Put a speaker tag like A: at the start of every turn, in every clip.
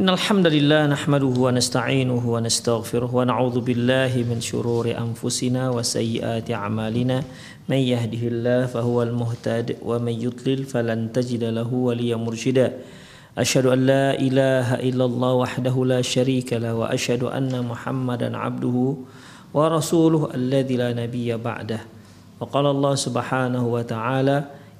A: Hamdalillah nahmaduhu wa nasta'inuhu wa nastaghfiruh wa na'udzu billahi min shururi anfusina wa sayyiati a'malina. May yahdihillahu fahuwal muhtad wa may yudlil falan tajida lahu waliyyan mursyida. Asyhadu an la ilaha illallah wahdahu la syarika lah wa asyhadu anna Muhammadan abduhu wa rasuluhu alladzi la nabiyya ba'dah. Wa qala Allah subhanahu wa ta'ala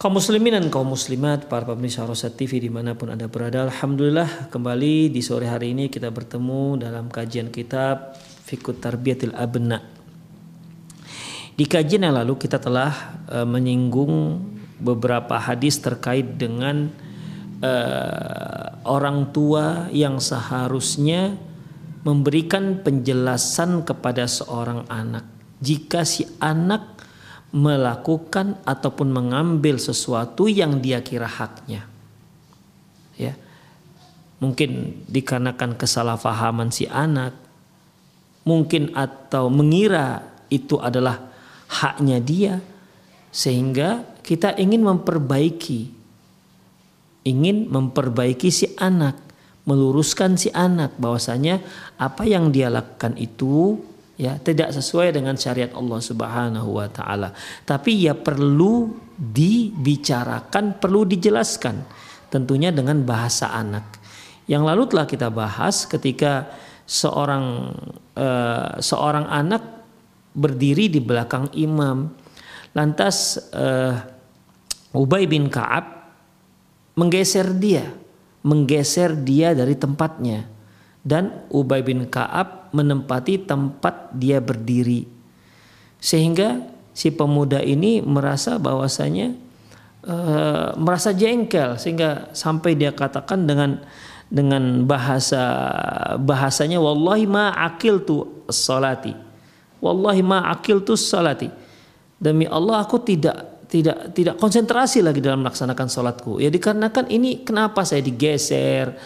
A: Kaum muslimin dan kaum muslimat, para pemirsa Rosat TV di mana pun Anda berada, Alhamdulillah kembali di sore hari ini kita bertemu dalam kajian kitab Fikut Tarbiyatil Abna. Di kajian yang lalu kita telah uh, menyinggung beberapa hadis terkait dengan uh, orang tua yang seharusnya memberikan penjelasan kepada seorang anak. Jika si anak melakukan ataupun mengambil sesuatu yang dia kira haknya. Ya. Mungkin dikarenakan kesalahpahaman si anak, mungkin atau mengira itu adalah haknya dia sehingga kita ingin memperbaiki ingin memperbaiki si anak, meluruskan si anak bahwasanya apa yang dia lakukan itu ya tidak sesuai dengan syariat Allah Subhanahu wa taala. Tapi ya perlu dibicarakan, perlu dijelaskan tentunya dengan bahasa anak. Yang lalu telah kita bahas ketika seorang uh, seorang anak berdiri di belakang imam. Lantas uh, Ubay bin Ka'ab menggeser dia, menggeser dia dari tempatnya dan Ubay bin Ka'ab menempati tempat dia berdiri. Sehingga si pemuda ini merasa bahwasanya e, merasa jengkel sehingga sampai dia katakan dengan dengan bahasa bahasanya wallahi ma akil tu salati. Wallahi ma akil tu salati. Demi Allah aku tidak tidak tidak konsentrasi lagi dalam melaksanakan salatku. Ya dikarenakan ini kenapa saya digeser,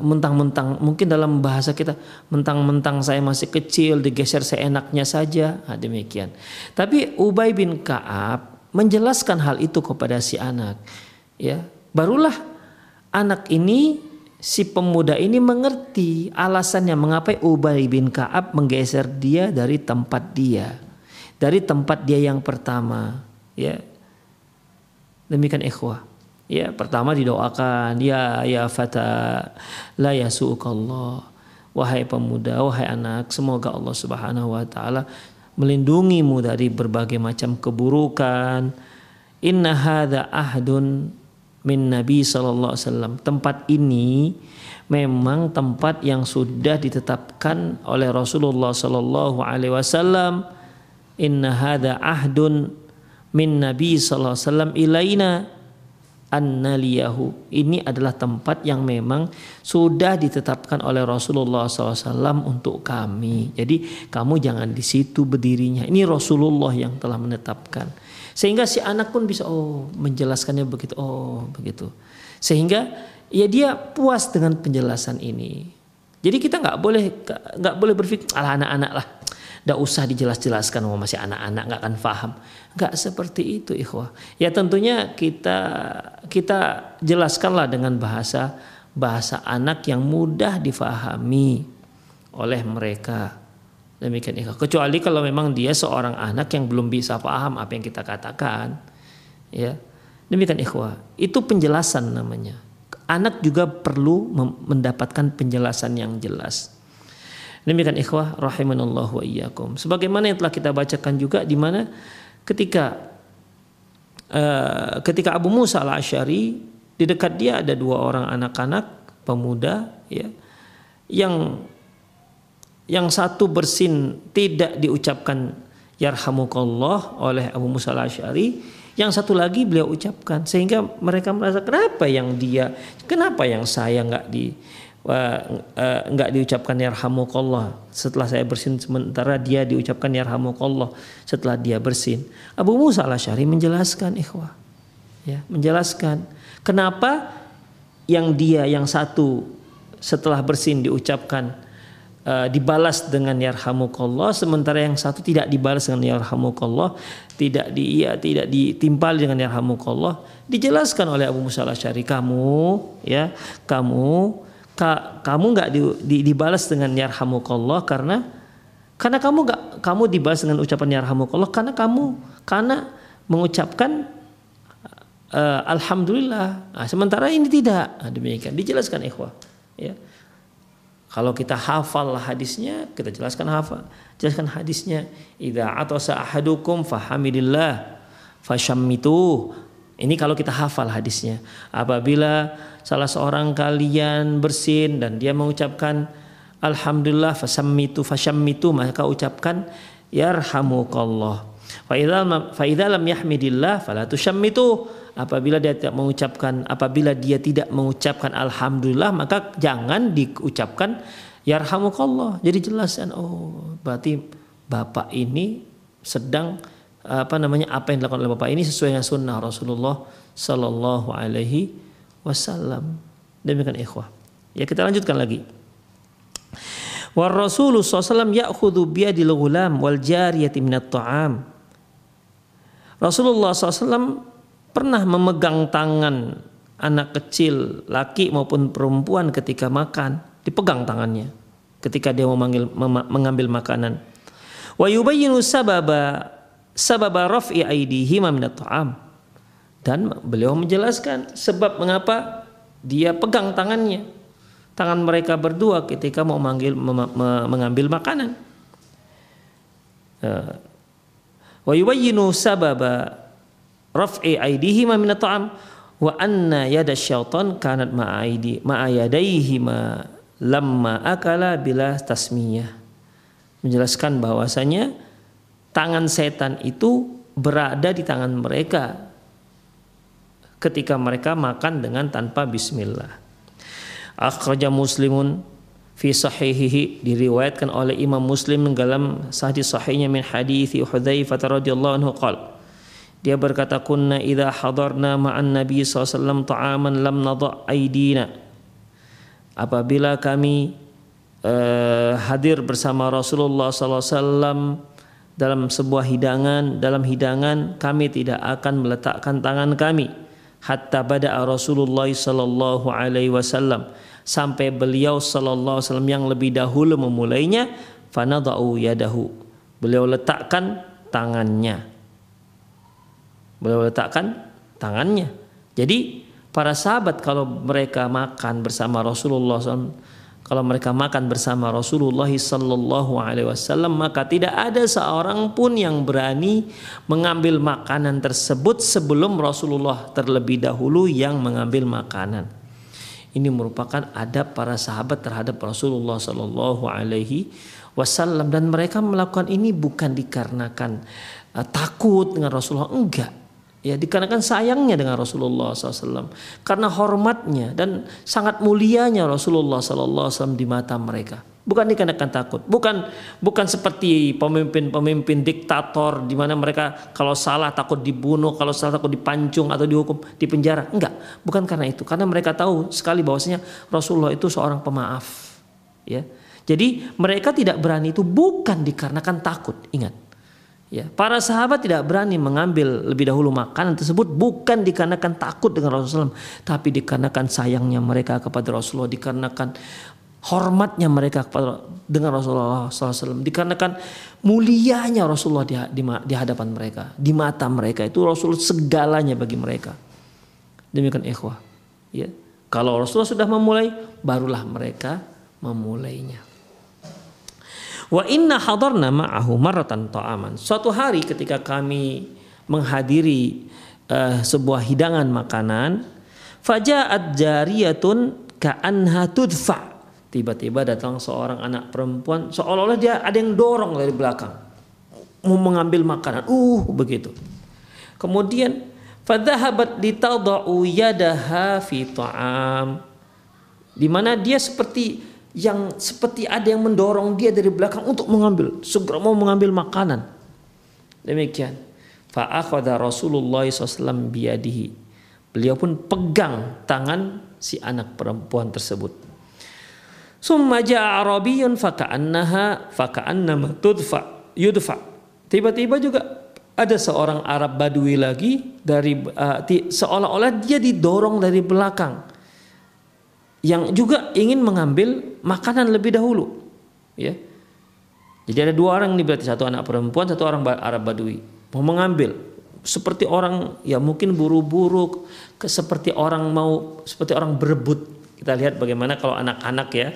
A: mentang-mentang mungkin dalam bahasa kita mentang-mentang saya masih kecil digeser seenaknya saja. Nah, demikian. Tapi Ubay bin Kaab menjelaskan hal itu kepada si anak ya. Barulah anak ini si pemuda ini mengerti alasannya mengapa Ubay bin Kaab menggeser dia dari tempat dia dari tempat dia yang pertama ya. Demikian ikhwah Ya, pertama didoakan, ya ya fata la yasukallah. Wahai pemuda, wahai anak, semoga Allah Subhanahu wa taala melindungimu dari berbagai macam keburukan. Inna hadza ahdun min Nabi sallallahu alaihi wasallam. Tempat ini memang tempat yang sudah ditetapkan oleh Rasulullah sallallahu alaihi wasallam. Inna hadza ahdun min Nabi sallallahu alaihi wasallam ilaina An-Naliyahu. Ini adalah tempat yang memang sudah ditetapkan oleh Rasulullah SAW untuk kami. Jadi kamu jangan di situ berdirinya. Ini Rasulullah yang telah menetapkan. Sehingga si anak pun bisa oh menjelaskannya begitu. Oh begitu. Sehingga ya dia puas dengan penjelasan ini. Jadi kita nggak boleh nggak boleh berpikir ala anak-anak lah tidak usah dijelas-jelaskan mau masih anak-anak nggak akan paham. Nggak seperti itu ikhwah. Ya tentunya kita kita jelaskanlah dengan bahasa bahasa anak yang mudah difahami oleh mereka. Demikian ikhwah. Kecuali kalau memang dia seorang anak yang belum bisa paham apa yang kita katakan. Ya. Demikian ikhwah. Itu penjelasan namanya. Anak juga perlu mendapatkan penjelasan yang jelas. Demikian ikhwah rahimanallah wa iyyakum. Sebagaimana yang telah kita bacakan juga di mana ketika uh, ketika Abu Musa al-Asy'ari di dekat dia ada dua orang anak-anak pemuda ya yang yang satu bersin tidak diucapkan yarhamukallah oleh Abu Musa al-Asy'ari yang satu lagi beliau ucapkan sehingga mereka merasa kenapa yang dia kenapa yang saya nggak di nggak uh, uh, diucapkan yarhamukallah. Setelah saya bersin sementara dia diucapkan yarhamukallah. Setelah dia bersin. Abu Musa al Syari menjelaskan ikhwah. Ya menjelaskan. Kenapa yang dia yang satu setelah bersin diucapkan uh, dibalas dengan yarhamukallah sementara yang satu tidak dibalas dengan yarhamukallah tidak di iya tidak ditimpal dengan yarhamukallah? Dijelaskan oleh Abu Musa al Syari kamu ya kamu ka, kamu nggak di, di, dibalas dengan yarhamukallah karena karena kamu nggak kamu dibalas dengan ucapan yarhamukallah karena kamu karena mengucapkan uh, alhamdulillah. Nah, sementara ini tidak. Nah, demikian dijelaskan ikhwah. Ya. Kalau kita hafal hadisnya, kita jelaskan hafal. Jelaskan hadisnya. Idza atasa ahadukum fahamidillah fashammitu. Ini kalau kita hafal hadisnya. Apabila salah seorang kalian bersin dan dia mengucapkan alhamdulillah fasammitu fasyammitu maka ucapkan yarhamukallah. Fa idza lam yahmidillah fala tusyammitu. Apabila dia tidak mengucapkan apabila dia tidak mengucapkan alhamdulillah maka jangan diucapkan yarhamukallah. Jadi jelas kan oh berarti bapak ini sedang apa namanya apa yang dilakukan oleh bapak ini sesuai dengan sunnah Rasulullah Sallallahu Alaihi wasallam. Demikian ikhwah. Ya kita lanjutkan lagi. Wa Rasulullah SAW ya'khudhu biyadil ghulam wal jariyati minat ta'am. Rasulullah SAW pernah memegang tangan anak kecil laki maupun perempuan ketika makan dipegang tangannya ketika dia memanggil mengambil makanan wa yubayyinu sababa sababa raf'i aydihim minat ta'am dan beliau menjelaskan sebab mengapa dia pegang tangannya. Tangan mereka berdua ketika mau manggil, mengambil makanan. Eh, wa yubayyinu sababa raf'i aidihima min at'am wa anna yada syaitan kanat ma'aidi ma'ayadaihima lamma akala bila tasmiyah. Menjelaskan bahwasanya tangan setan itu berada di tangan mereka ketika mereka makan dengan tanpa bismillah. Akhraja Muslimun fi sahihihi diriwayatkan oleh Imam Muslim dalam sahih sahihnya min hadis Hudzaifah radhiyallahu anhu qala dia berkata kunna idza hadarna ma'an nabi SAW ta'aman lam nadha aidina apabila kami uh, hadir bersama Rasulullah SAW dalam sebuah hidangan dalam hidangan kami tidak akan meletakkan tangan kami. Hatta pada Rasulullah sallallahu alaihi wasallam. Sampai beliau sallallahu wasallam yang lebih dahulu memulainya fanadau yadahu. Beliau letakkan tangannya. Beliau letakkan tangannya. Jadi para sahabat kalau mereka makan bersama Rasulullah SAW kalau mereka makan bersama Rasulullah sallallahu alaihi wasallam maka tidak ada seorang pun yang berani mengambil makanan tersebut sebelum Rasulullah terlebih dahulu yang mengambil makanan. Ini merupakan adab para sahabat terhadap Rasulullah sallallahu alaihi wasallam. Dan mereka melakukan ini bukan dikarenakan uh, takut dengan Rasulullah. Enggak Ya dikarenakan sayangnya dengan Rasulullah SAW, karena hormatnya dan sangat mulianya Rasulullah SAW di mata mereka. Bukan dikarenakan takut, bukan bukan seperti pemimpin-pemimpin diktator di mana mereka kalau salah takut dibunuh, kalau salah takut dipancung atau dihukum di penjara. Enggak, bukan karena itu, karena mereka tahu sekali bahwasanya Rasulullah itu seorang pemaaf. Ya, jadi mereka tidak berani itu bukan dikarenakan takut. Ingat, Ya, para sahabat tidak berani mengambil lebih dahulu makanan tersebut bukan dikarenakan takut dengan Rasulullah, tapi dikarenakan sayangnya mereka kepada Rasulullah, dikarenakan hormatnya mereka kepada dengan Rasulullah SAW, dikarenakan mulianya Rasulullah di, di, di hadapan mereka, di mata mereka itu Rasul segalanya bagi mereka. Demikian ikhwah. Ya. Kalau Rasulullah sudah memulai, barulah mereka memulainya. Wa inna hadarna ma'ahu maratan ta'aman. Suatu hari ketika kami menghadiri uh, sebuah hidangan makanan, faja'at jariyatun ka'anha tudfa. Tiba-tiba datang seorang anak perempuan seolah-olah dia ada yang dorong dari belakang mau mengambil makanan. Uh, begitu. Kemudian fadhahabat litadau yadaha fi ta'am. Di mana dia seperti yang seperti ada yang mendorong dia dari belakang untuk mengambil, segera mau mengambil makanan. Demikian. Fa'akhadha Rasulullah SAW biadihi. Beliau pun pegang tangan si anak perempuan tersebut. Summa ja'a Arabiyun faka'annaha faka'annama tudfa yudfa. Tiba-tiba juga ada seorang Arab Badui lagi dari uh, seolah-olah dia didorong dari belakang yang juga ingin mengambil makanan lebih dahulu ya. Jadi ada dua orang nih berarti satu anak perempuan satu orang Arab Badui. Mau mengambil seperti orang ya mungkin buru-buru seperti orang mau seperti orang berebut. Kita lihat bagaimana kalau anak-anak ya.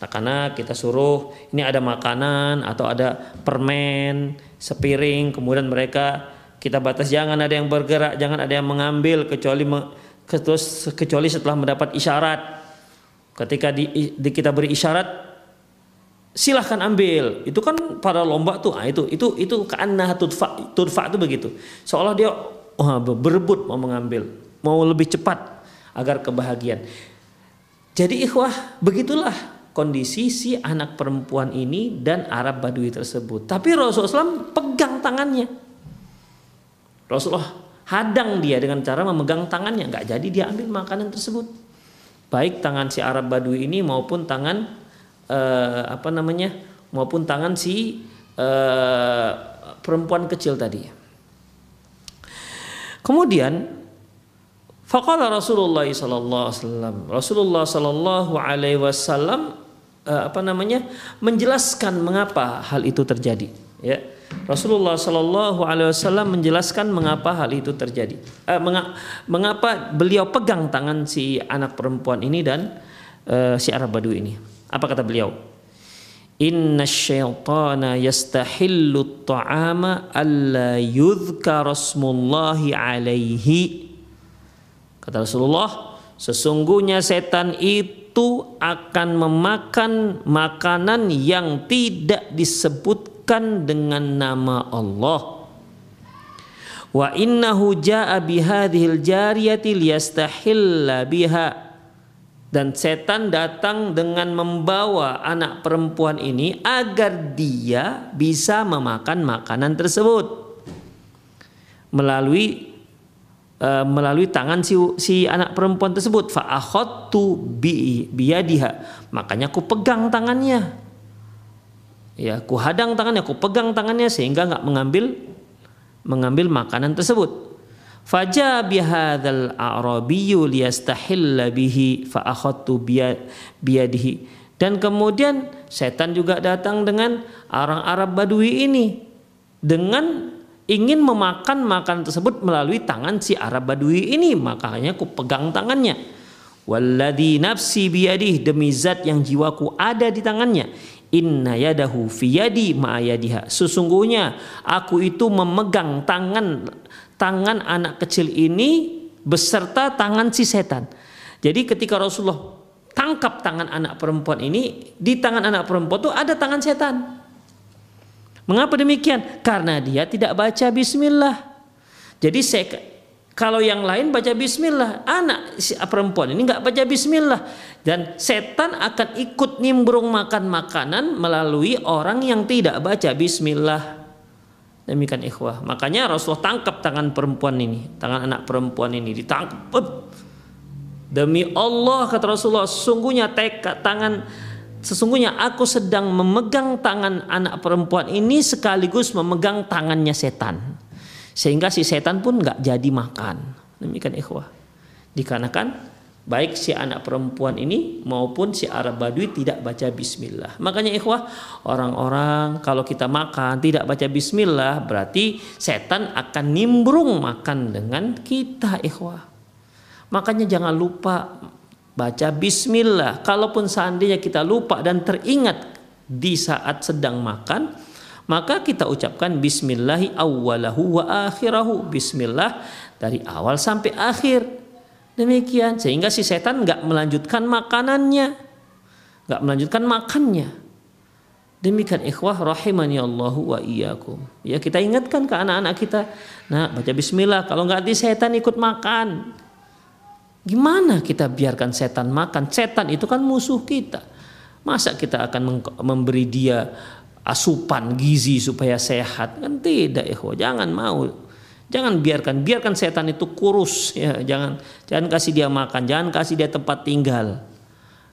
A: Anak-anak kita suruh ini ada makanan atau ada permen sepiring kemudian mereka kita batas jangan ada yang bergerak jangan ada yang mengambil kecuali kecuali setelah mendapat isyarat Ketika di, di kita beri isyarat silahkan ambil. Itu kan pada lomba tuh. Nah, itu itu itu karena tudfa tudfa itu begitu. Seolah dia oh, berebut mau mengambil, mau lebih cepat agar kebahagiaan. Jadi ikhwah, begitulah kondisi si anak perempuan ini dan Arab Badui tersebut. Tapi Rasulullah SAW pegang tangannya. Rasulullah hadang dia dengan cara memegang tangannya, nggak jadi dia ambil makanan tersebut baik tangan si Arab Badui ini maupun tangan uh, apa namanya maupun tangan si uh, perempuan kecil tadi. Kemudian faqala Rasulullah sallallahu alaihi wasallam Rasulullah sallallahu alaihi wasallam uh, apa namanya menjelaskan mengapa hal itu terjadi ya Rasulullah Shallallahu Alaihi Wasallam menjelaskan mengapa hal itu terjadi, eh, mengapa beliau pegang tangan si anak perempuan ini dan eh, si Arab Badu ini. Apa kata beliau? Inna syaitana yastahillu ta'ama alla yudhkar rasmullahi alaihi. Kata Rasulullah, sesungguhnya setan itu akan memakan makanan yang tidak disebut disebutkan dengan nama Allah. Wa innahu jaa bihadhil jariyati liyastahilla biha. Dan setan datang dengan membawa anak perempuan ini agar dia bisa memakan makanan tersebut melalui uh, melalui tangan si, si anak perempuan tersebut fa bi biyadiha makanya aku pegang tangannya ya ku hadang tangannya ku pegang tangannya sehingga nggak mengambil mengambil makanan tersebut. Faja bihadzal a'rabiyyu liyastahilla bihi fa akhadtu biyadihi. Dan kemudian setan juga datang dengan orang Arab Badui ini dengan ingin memakan makanan tersebut melalui tangan si Arab Badui ini. Makanya ku pegang tangannya. Walladzi nafsi biyadih demi zat yang jiwaku ada di tangannya Inna yadahu fiyadi ma'ayadiha. Sesungguhnya aku itu memegang tangan tangan anak kecil ini beserta tangan si setan. Jadi ketika Rasulullah tangkap tangan anak perempuan ini, di tangan anak perempuan itu ada tangan setan. Mengapa demikian? Karena dia tidak baca bismillah. Jadi kalau yang lain baca bismillah, anak si perempuan ini nggak baca bismillah dan setan akan ikut nimbrung makan makanan melalui orang yang tidak baca bismillah. Demikian ikhwah. Makanya Rasulullah tangkap tangan perempuan ini, tangan anak perempuan ini ditangkap. Demi Allah kata Rasulullah, sesungguhnya tekad tangan sesungguhnya aku sedang memegang tangan anak perempuan ini sekaligus memegang tangannya setan sehingga si setan pun nggak jadi makan. Demikian ikhwah. Dikarenakan baik si anak perempuan ini maupun si Arab Badui tidak baca bismillah. Makanya ikhwah orang-orang kalau kita makan tidak baca bismillah berarti setan akan nimbrung makan dengan kita ikhwah. Makanya jangan lupa baca bismillah. Kalaupun seandainya kita lupa dan teringat di saat sedang makan maka kita ucapkan bismillahi awwalahu wa akhirahu bismillah dari awal sampai akhir demikian sehingga si setan nggak melanjutkan makanannya nggak melanjutkan makannya Demikian ikhwah rahimani Allahu wa iyyakum. Ya kita ingatkan ke anak-anak kita, nah baca bismillah kalau nggak di setan ikut makan. Gimana kita biarkan setan makan? Setan itu kan musuh kita. Masa kita akan memberi dia asupan gizi supaya sehat? Kan tidak ikhwah, jangan mau. Jangan biarkan, biarkan setan itu kurus ya, jangan jangan kasih dia makan, jangan kasih dia tempat tinggal.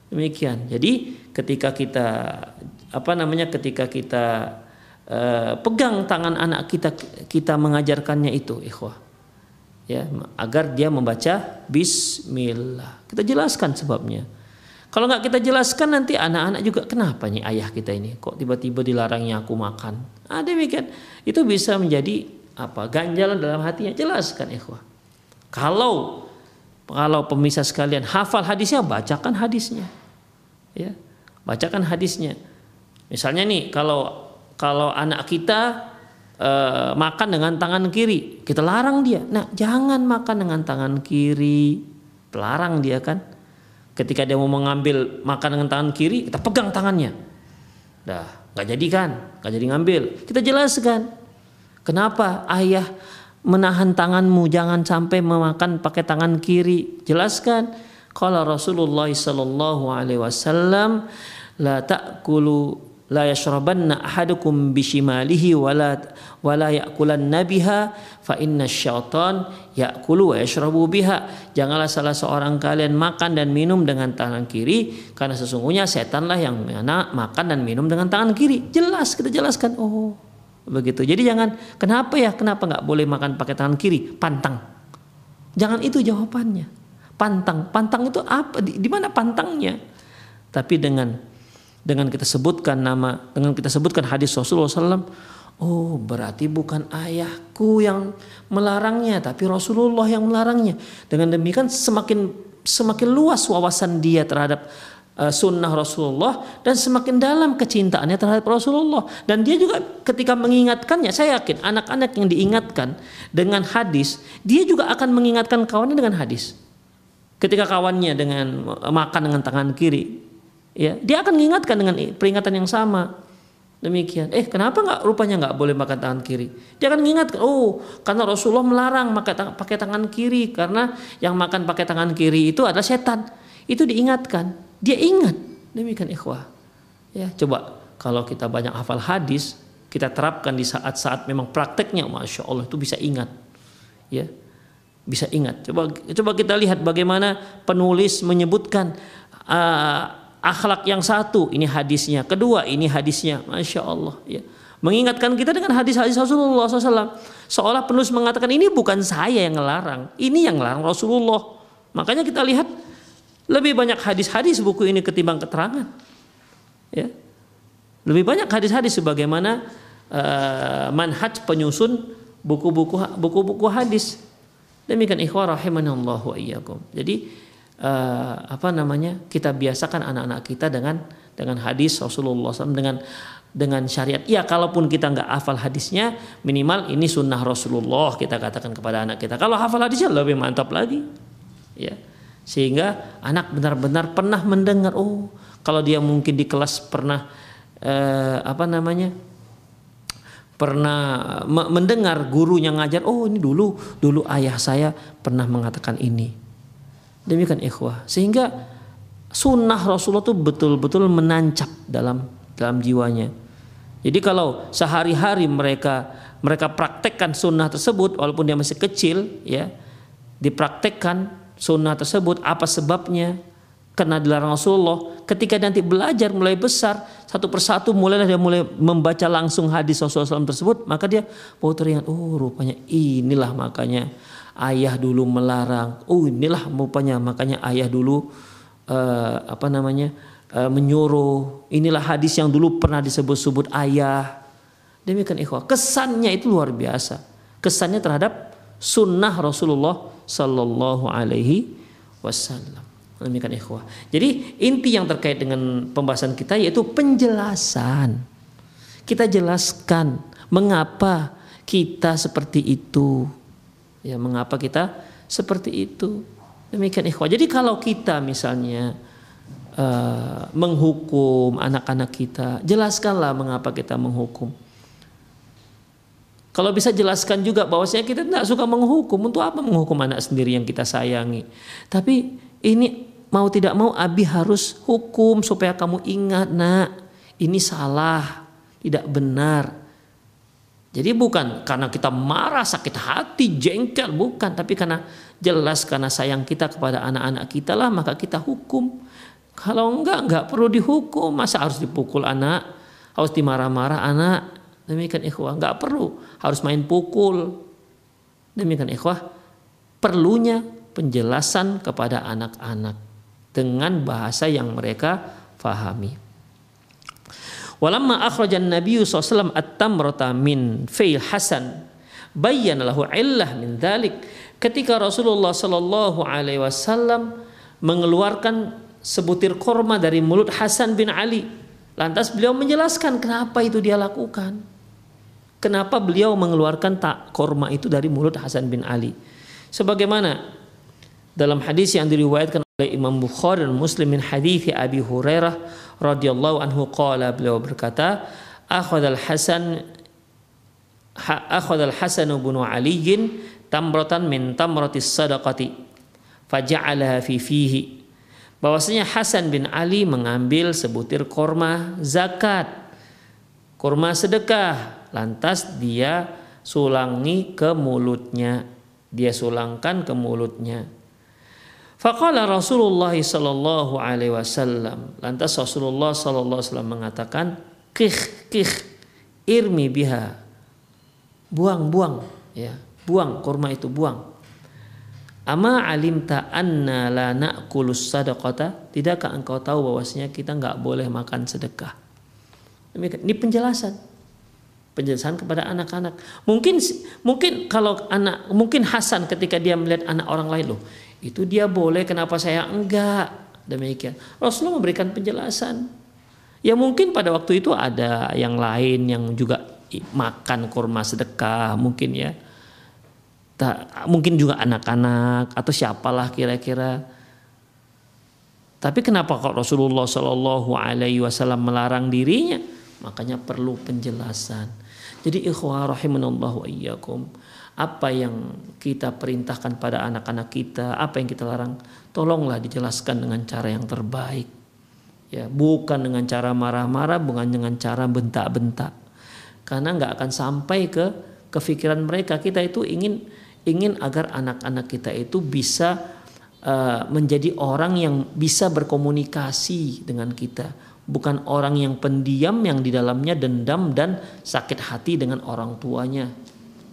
A: Demikian. Jadi ketika kita apa namanya ketika kita uh, pegang tangan anak kita kita mengajarkannya itu ikhwah ya agar dia membaca bismillah kita jelaskan sebabnya kalau nggak kita jelaskan nanti anak-anak juga kenapa nih ayah kita ini kok tiba-tiba dilarangnya aku makan ah demikian itu bisa menjadi apa ganjalan dalam hatinya jelaskan ikhwah kalau kalau pemisah sekalian hafal hadisnya bacakan hadisnya ya bacakan hadisnya Misalnya nih kalau kalau anak kita e, makan dengan tangan kiri, kita larang dia. Nah, jangan makan dengan tangan kiri. Pelarang dia kan. Ketika dia mau mengambil makan dengan tangan kiri, kita pegang tangannya. Dah, nggak jadi kan? Nggak jadi ngambil. Kita jelaskan. Kenapa ayah menahan tanganmu jangan sampai memakan pakai tangan kiri? Jelaskan. Kalau Rasulullah sallallahu alaihi wasallam la ta'kulu wala wala ya'kulanna biha fa inna syaitan ya'kulu wa yashrabu biha. Janganlah salah seorang kalian makan dan minum dengan tangan kiri karena sesungguhnya setanlah yang mana makan dan minum dengan tangan kiri. Jelas kita jelaskan. Oh begitu. Jadi jangan kenapa ya? Kenapa nggak boleh makan pakai tangan kiri? Pantang. Jangan itu jawabannya. Pantang. Pantang itu apa? Di, di mana pantangnya? Tapi dengan dengan kita sebutkan nama, dengan kita sebutkan hadis Rasulullah SAW, oh berarti bukan ayahku yang melarangnya, tapi Rasulullah yang melarangnya. Dengan demikian semakin semakin luas wawasan dia terhadap uh, sunnah Rasulullah dan semakin dalam kecintaannya terhadap Rasulullah. Dan dia juga ketika mengingatkannya, saya yakin anak-anak yang diingatkan dengan hadis, dia juga akan mengingatkan kawannya dengan hadis. Ketika kawannya dengan makan dengan tangan kiri, ya dia akan mengingatkan dengan peringatan yang sama. Demikian. Eh kenapa nggak rupanya nggak boleh makan tangan kiri? Dia akan mengingatkan oh karena Rasulullah melarang makan pakai tangan kiri karena yang makan pakai tangan kiri itu adalah setan. Itu diingatkan. Dia ingat. Demikian ikhwah. Ya coba kalau kita banyak hafal hadis kita terapkan di saat-saat memang prakteknya masya Allah itu bisa ingat. Ya bisa ingat. Coba coba kita lihat bagaimana penulis menyebutkan uh, akhlak yang satu ini hadisnya. Kedua ini hadisnya. Masya Allah ya. Mengingatkan kita dengan hadis-hadis Rasulullah SAW seolah penulis mengatakan ini bukan saya yang ngelarang ini yang ngelarang Rasulullah. Makanya kita lihat lebih banyak hadis-hadis buku ini ketimbang keterangan ya. Lebih banyak hadis-hadis sebagaimana uh, manhaj penyusun buku-buku buku-buku hadis. Demikian ikhwah rahimanallahu iyyakum. Jadi uh, apa namanya kita biasakan anak-anak kita dengan dengan hadis Rasulullah SAW dengan dengan syariat. Ya kalaupun kita nggak hafal hadisnya minimal ini sunnah Rasulullah kita katakan kepada anak kita. Kalau hafal hadisnya lebih mantap lagi. Ya sehingga anak benar-benar pernah mendengar oh kalau dia mungkin di kelas pernah eh, apa namanya pernah mendengar gurunya ngajar oh ini dulu dulu ayah saya pernah mengatakan ini Demikian ikhwah. Sehingga sunnah Rasulullah itu betul-betul menancap dalam dalam jiwanya. Jadi kalau sehari-hari mereka mereka praktekkan sunnah tersebut walaupun dia masih kecil ya dipraktekkan sunnah tersebut apa sebabnya karena dilarang Rasulullah ketika nanti belajar mulai besar satu persatu mulailah dia mulai membaca langsung hadis Rasulullah SAW tersebut maka dia oh teringat oh rupanya inilah makanya ayah dulu melarang. Oh inilah rupanya makanya ayah dulu uh, apa namanya uh, menyuruh. Inilah hadis yang dulu pernah disebut-sebut ayah. Demikian ikhwah. Kesannya itu luar biasa. Kesannya terhadap sunnah Rasulullah Sallallahu Alaihi Wasallam. Demikian ikhwah. Jadi inti yang terkait dengan pembahasan kita yaitu penjelasan. Kita jelaskan mengapa kita seperti itu. Ya, mengapa kita seperti itu. Demikian ikhwah. Jadi kalau kita misalnya uh, menghukum anak-anak kita, jelaskanlah mengapa kita menghukum. Kalau bisa jelaskan juga bahwasanya kita tidak suka menghukum. Untuk apa menghukum anak sendiri yang kita sayangi? Tapi ini mau tidak mau Abi harus hukum supaya kamu ingat nak ini salah tidak benar jadi bukan karena kita marah sakit hati jengkel bukan. Tapi karena jelas karena sayang kita kepada anak-anak kita lah maka kita hukum. Kalau enggak enggak perlu dihukum. Masa harus dipukul anak? Harus dimarah-marah anak? Demikian ikhwah. Enggak perlu. Harus main pukul. Demikian ikhwah. Perlunya penjelasan kepada anak-anak dengan bahasa yang mereka fahami. Walamma akhrajan Nabi SAW at-tamrata min fail hasan bayyana lahu illah min dhalik. Ketika Rasulullah sallallahu alaihi wasallam mengeluarkan sebutir korma dari mulut Hasan bin Ali, lantas beliau menjelaskan kenapa itu dia lakukan. Kenapa beliau mengeluarkan tak korma itu dari mulut Hasan bin Ali? Sebagaimana dalam hadis yang diriwayatkan oleh Imam Bukhari dan Muslim min hadis Abi Hurairah radhiyallahu anhu qala beliau berkata akhadha al-Hasan akhadha al-Hasan bin Ali tamratan min tamratis sadaqati faja'alaha fi fihi. Bahwasanya Hasan bin Ali mengambil sebutir korma zakat korma sedekah. Lantas dia sulangi ke mulutnya dia sulangkan ke mulutnya Faqala Rasulullah sallallahu alaihi wasallam. Lantas Rasulullah sallallahu alaihi wasallam mengatakan, "Kih, kih, irmi biha." Buang, buang, ya. Buang kurma itu, buang. Ama alimta anna la na'kulus sadaqata? Tidakkah engkau tahu bahwasanya kita nggak boleh makan sedekah? Ini penjelasan. Penjelasan kepada anak-anak. Mungkin mungkin kalau anak mungkin Hasan ketika dia melihat anak orang lain loh, itu dia boleh kenapa saya enggak? Demikian. Rasulullah memberikan penjelasan. Ya mungkin pada waktu itu ada yang lain yang juga makan kurma sedekah mungkin ya. Tak, mungkin juga anak-anak atau siapalah kira-kira. Tapi kenapa kok Rasulullah Shallallahu Alaihi Wasallam melarang dirinya? Makanya perlu penjelasan. Jadi ikhwah rahimanallahu iyyakum apa yang kita perintahkan pada anak-anak kita, apa yang kita larang, tolonglah dijelaskan dengan cara yang terbaik. Ya, bukan dengan cara marah-marah, bukan dengan cara bentak-bentak. Karena nggak akan sampai ke kefikiran mereka. Kita itu ingin ingin agar anak-anak kita itu bisa uh, menjadi orang yang bisa berkomunikasi dengan kita, bukan orang yang pendiam yang di dalamnya dendam dan sakit hati dengan orang tuanya.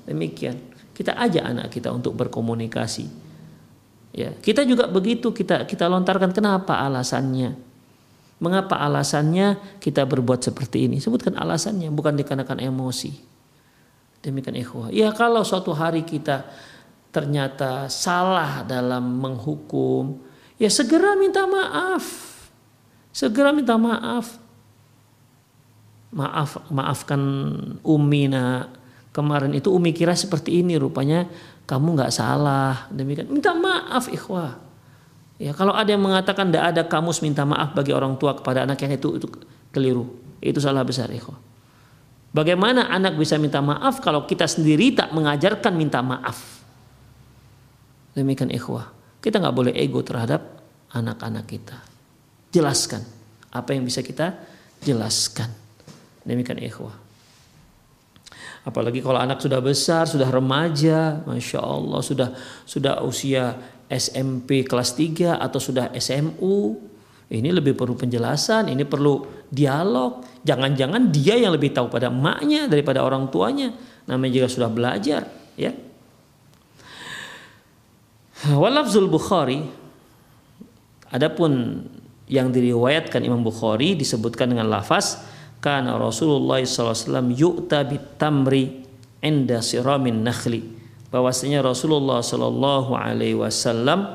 A: Demikian. Kita ajak anak kita untuk berkomunikasi. Ya, kita juga begitu kita kita lontarkan kenapa alasannya? Mengapa alasannya kita berbuat seperti ini? Sebutkan alasannya, bukan dikarenakan emosi. Demikian ikhwah. Ya kalau suatu hari kita ternyata salah dalam menghukum, ya segera minta maaf. Segera minta maaf. Maaf, maafkan Umi nak kemarin itu Umi kira seperti ini rupanya kamu nggak salah. Demikian. Minta maaf ikhwah. Ya kalau ada yang mengatakan tidak ada kamus minta maaf bagi orang tua kepada anak yang itu itu keliru. Itu salah besar ikhwah. Bagaimana anak bisa minta maaf kalau kita sendiri tak mengajarkan minta maaf? Demikian ikhwah. Kita nggak boleh ego terhadap anak-anak kita. Jelaskan apa yang bisa kita jelaskan. Demikian ikhwah Apalagi kalau anak sudah besar, sudah remaja, masya Allah, sudah sudah usia SMP kelas 3 atau sudah SMU, ini lebih perlu penjelasan, ini perlu dialog. Jangan-jangan dia yang lebih tahu pada emaknya daripada orang tuanya. Namanya juga sudah belajar, ya. Walafzul Bukhari Adapun yang diriwayatkan Imam Bukhari disebutkan dengan lafaz kana Rasulullah SAW yu'ta bitamri inda siramin nakhli. Bahwasanya Rasulullah Shallallahu Alaihi Wasallam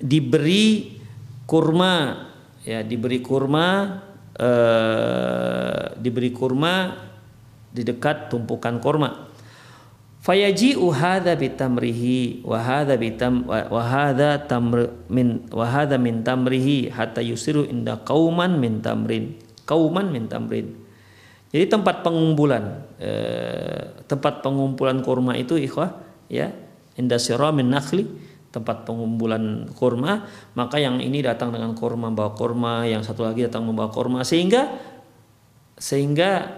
A: diberi kurma ya diberi kurma eh, diberi kurma di dekat tumpukan kurma. Fayaji'u hadza bitamrihi wa hadza bitam wa hadza tamr min wa hadza min tamrihi hatta yusiru inda qauman min tamrin qauman min tamrin jadi tempat pengumpulan eh, tempat pengumpulan kurma itu ikhwah ya inda sira min nakhli tempat pengumpulan kurma maka yang ini datang dengan kurma membawa kurma yang satu lagi datang membawa kurma sehingga sehingga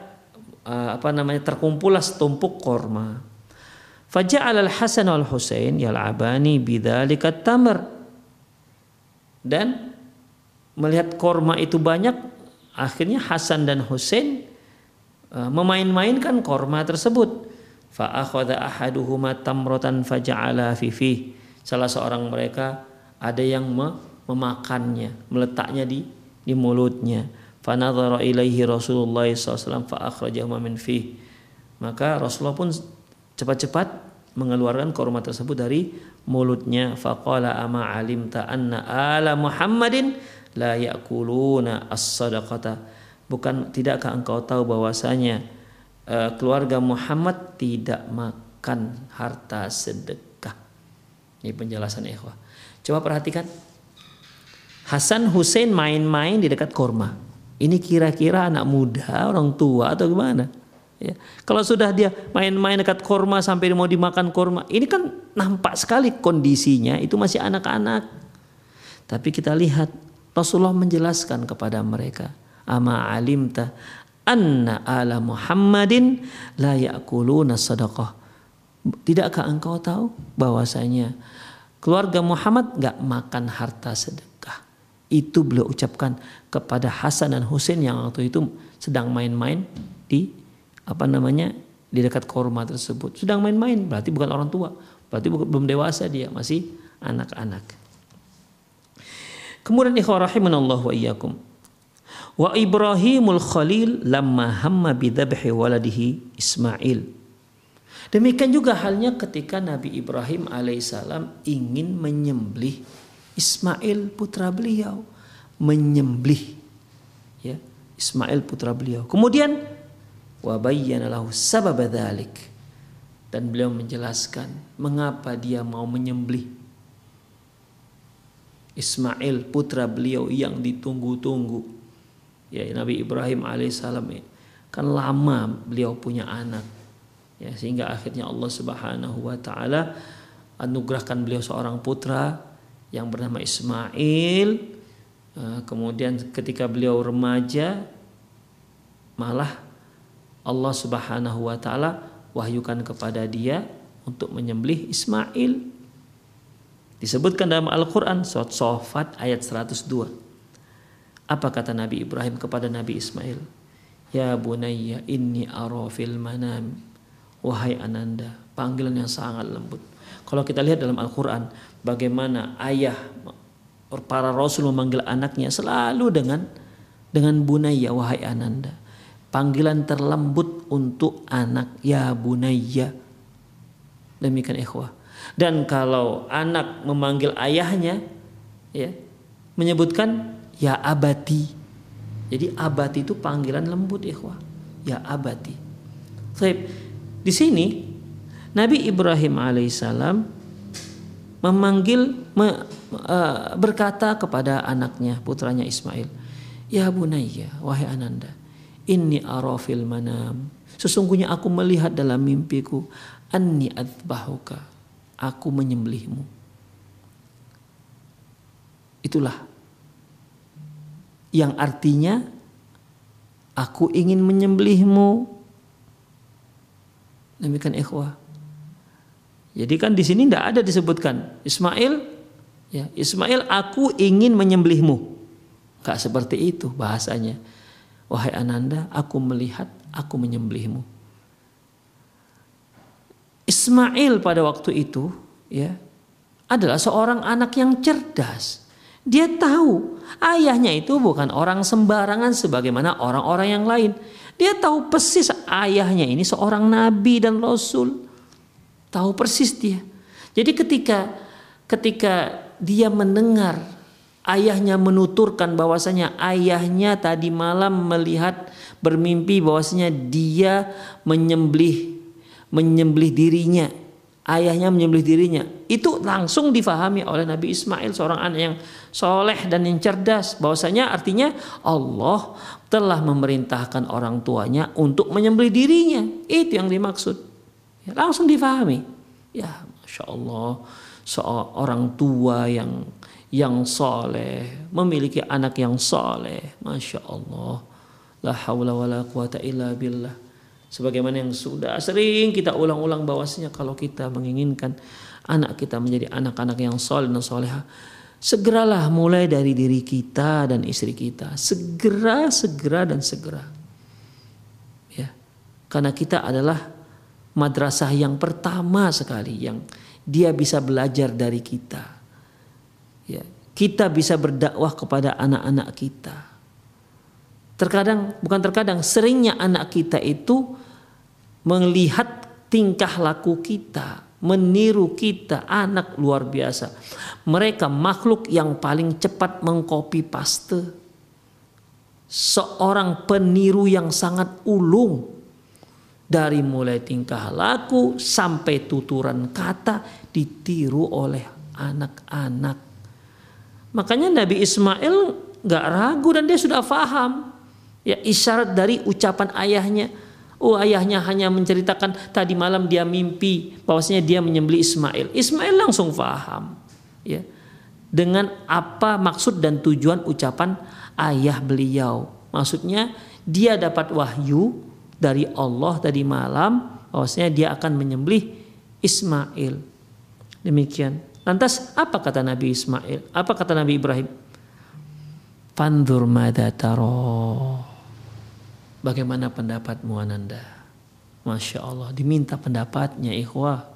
A: uh, apa namanya terkumpulah setumpuk kurma Faja'al al-Hasan wal Husain yal'abani bidzalika tamr. Dan melihat korma itu banyak, akhirnya Hasan dan Husain uh, memain-mainkan korma tersebut. Fa akhadha ahaduhuma tamratan faja'ala fi fi. Salah seorang mereka ada yang memakannya, meletaknya di di mulutnya. Fa nadhara ilaihi Rasulullah SAW fa akhrajahu min fi. Maka Rasulullah pun cepat-cepat mengeluarkan korma tersebut dari mulutnya faqala ama alimta anna ala Muhammadin la yakuluna as-sadaqata. Bukan tidakkah engkau tahu bahwasanya uh, keluarga Muhammad tidak makan harta sedekah? Ini penjelasan ikhwah. Coba perhatikan. Hasan Hussein main-main di dekat korma. Ini kira-kira anak muda orang tua atau gimana? Ya. Kalau sudah dia main-main dekat korma sampai mau dimakan korma, ini kan nampak sekali kondisinya itu masih anak-anak. Tapi kita lihat Rasulullah menjelaskan kepada mereka, ama alimta anna ala Muhammadin la yakuluna sadaqah. Tidakkah engkau tahu bahwasanya keluarga Muhammad nggak makan harta sedekah? Itu beliau ucapkan kepada Hasan dan Husain yang waktu itu sedang main-main di apa namanya di dekat korma tersebut sedang main-main berarti bukan orang tua berarti belum dewasa dia masih anak-anak kemudian ikhwah rahimanallah wa iyyakum. Wa Ibrahimul Khalil lamma hamma bidhabhi waladihi Ismail. Demikian juga halnya ketika Nabi Ibrahim alaihissalam ingin menyembelih Ismail putra beliau. Menyembelih ya Ismail putra beliau. Kemudian wa bayyana lahu sabab dan beliau menjelaskan mengapa dia mau menyembelih Ismail putra beliau yang ditunggu-tunggu. Ya Nabi Ibrahim alaihissalam ya, kan lama beliau punya anak. Ya sehingga akhirnya Allah Subhanahu wa taala anugerahkan beliau seorang putra yang bernama Ismail. Eh, kemudian ketika beliau remaja malah Allah Subhanahu wa taala wahyukan kepada dia untuk menyembelih Ismail. Disebutkan dalam Al-Qur'an surat Sofat ayat 102. Apa kata Nabi Ibrahim kepada Nabi Ismail? Ya bunayya inni ara fil manam. Wahai ananda, panggilan yang sangat lembut. Kalau kita lihat dalam Al-Qur'an bagaimana ayah para rasul memanggil anaknya selalu dengan dengan bunayya wahai ananda panggilan terlembut untuk anak ya bunayya demikian ikhwah dan kalau anak memanggil ayahnya ya menyebutkan ya abati jadi abati itu panggilan lembut ikhwah ya abati Baik. di sini Nabi Ibrahim alaihissalam memanggil me, uh, berkata kepada anaknya putranya Ismail ya bunayya wahai ananda Inni arafil manam. Sesungguhnya aku melihat dalam mimpiku. Anni adbahuka. Aku menyembelihmu. Itulah. Yang artinya. Aku ingin menyembelihmu. Demikian ikhwah. Jadi kan di sini tidak ada disebutkan Ismail, ya Ismail aku ingin menyembelihmu. Gak seperti itu bahasanya. Wahai Ananda, aku melihat, aku menyembelihmu. Ismail pada waktu itu ya adalah seorang anak yang cerdas. Dia tahu ayahnya itu bukan orang sembarangan sebagaimana orang-orang yang lain. Dia tahu persis ayahnya ini seorang nabi dan rasul. Tahu persis dia. Jadi ketika ketika dia mendengar ayahnya menuturkan bahwasanya ayahnya tadi malam melihat bermimpi bahwasanya dia menyembelih menyembelih dirinya ayahnya menyembelih dirinya. Itu langsung difahami oleh Nabi Ismail seorang anak yang soleh dan yang cerdas. Bahwasanya artinya Allah telah memerintahkan orang tuanya untuk menyembelih dirinya. Itu yang dimaksud. Ya, langsung difahami. Ya masya Allah seorang tua yang yang soleh memiliki anak yang soleh. Masya Allah. La haula wala quwata illa billah Sebagaimana yang sudah sering kita ulang-ulang bahwasanya kalau kita menginginkan anak kita menjadi anak-anak yang soleh dan soleha, segeralah mulai dari diri kita dan istri kita. Segera, segera dan segera. Ya. Karena kita adalah madrasah yang pertama sekali yang dia bisa belajar dari kita. Ya. Kita bisa berdakwah kepada anak-anak kita. Terkadang, bukan terkadang, seringnya anak kita itu melihat tingkah laku kita, meniru kita, anak luar biasa. Mereka makhluk yang paling cepat mengkopi paste. Seorang peniru yang sangat ulung. Dari mulai tingkah laku sampai tuturan kata ditiru oleh anak-anak. Makanya Nabi Ismail gak ragu dan dia sudah faham. Ya isyarat dari ucapan ayahnya Oh ayahnya hanya menceritakan tadi malam dia mimpi bahwasanya dia menyembeli Ismail. Ismail langsung faham ya dengan apa maksud dan tujuan ucapan ayah beliau. Maksudnya dia dapat wahyu dari Allah tadi malam bahwasanya dia akan menyembelih Ismail. Demikian. Lantas apa kata Nabi Ismail? Apa kata Nabi Ibrahim? Pandur madataro Bagaimana pendapatmu Ananda? Masya Allah, diminta pendapatnya ikhwah.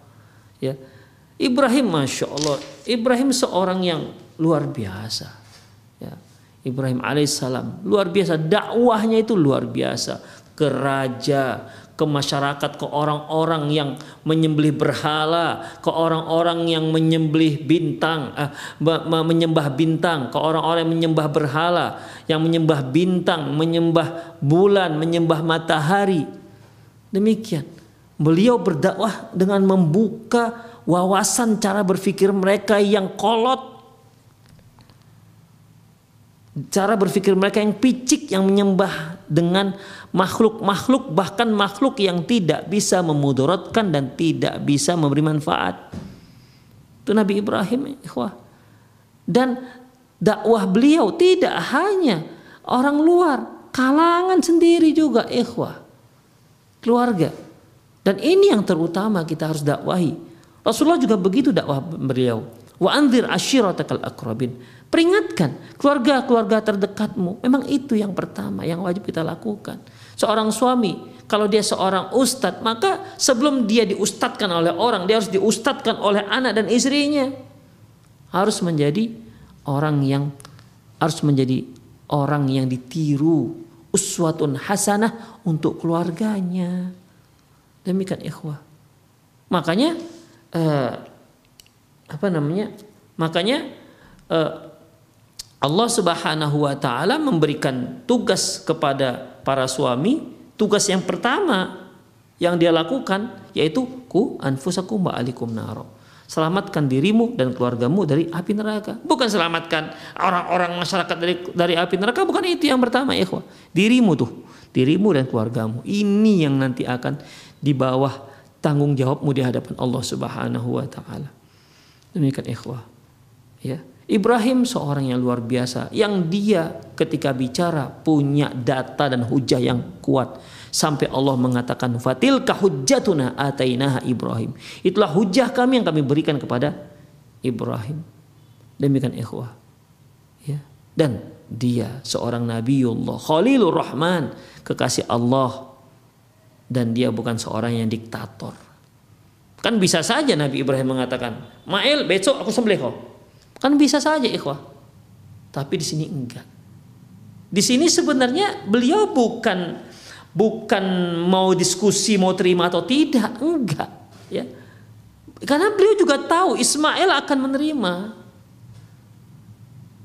A: Ya, Ibrahim Masya Allah, Ibrahim seorang yang luar biasa. Ya, Ibrahim alaihissalam luar biasa, dakwahnya itu luar biasa. Ke raja, ke masyarakat, ke orang-orang yang menyembelih berhala, ke orang-orang yang menyembelih bintang, eh, menyembah bintang, ke orang-orang yang menyembah berhala, yang menyembah bintang, menyembah bulan, menyembah matahari. Demikian. Beliau berdakwah dengan membuka wawasan cara berpikir mereka yang kolot cara berpikir mereka yang picik yang menyembah dengan makhluk-makhluk bahkan makhluk yang tidak bisa memudaratkan dan tidak bisa memberi manfaat. Itu Nabi Ibrahim, ikhwah. Dan dakwah beliau tidak hanya orang luar, kalangan sendiri juga, ikhwah. Keluarga. Dan ini yang terutama kita harus dakwahi. Rasulullah juga begitu dakwah beliau. Wa anzir ashiratakal akrabin. Peringatkan keluarga-keluarga terdekatmu. Memang itu yang pertama yang wajib kita lakukan. Seorang suami, kalau dia seorang ustadz, maka sebelum dia diustadkan oleh orang, dia harus diustadkan oleh anak dan istrinya. Harus menjadi orang yang harus menjadi orang yang ditiru uswatun hasanah untuk keluarganya. Demikian ikhwah. Makanya eh, apa namanya? Makanya eh, Allah Subhanahu wa taala memberikan tugas kepada para suami, tugas yang pertama yang dia lakukan yaitu ku anfusakum wa alikum naro. Selamatkan dirimu dan keluargamu dari api neraka. Bukan selamatkan orang-orang masyarakat dari dari api neraka, bukan itu yang pertama, ikhwah. Dirimu tuh, dirimu dan keluargamu. Ini yang nanti akan di bawah tanggung jawabmu di hadapan Allah Subhanahu wa taala. Demikian ikhwah. Ya. Ibrahim seorang yang luar biasa yang dia ketika bicara punya data dan hujah yang kuat. Sampai Allah mengatakan fatil kahujatuna atainaha Ibrahim. Itulah hujah kami yang kami berikan kepada Ibrahim. Demikian ikhwah. Ya. Dan dia seorang nabiullah Khalilur Rahman kekasih Allah. Dan dia bukan seorang yang diktator kan bisa saja Nabi Ibrahim mengatakan Mael besok aku sembelih kau Kan bisa saja ikhwah. Tapi di sini enggak. Di sini sebenarnya beliau bukan bukan mau diskusi mau terima atau tidak, enggak, ya. Karena beliau juga tahu Ismail akan menerima.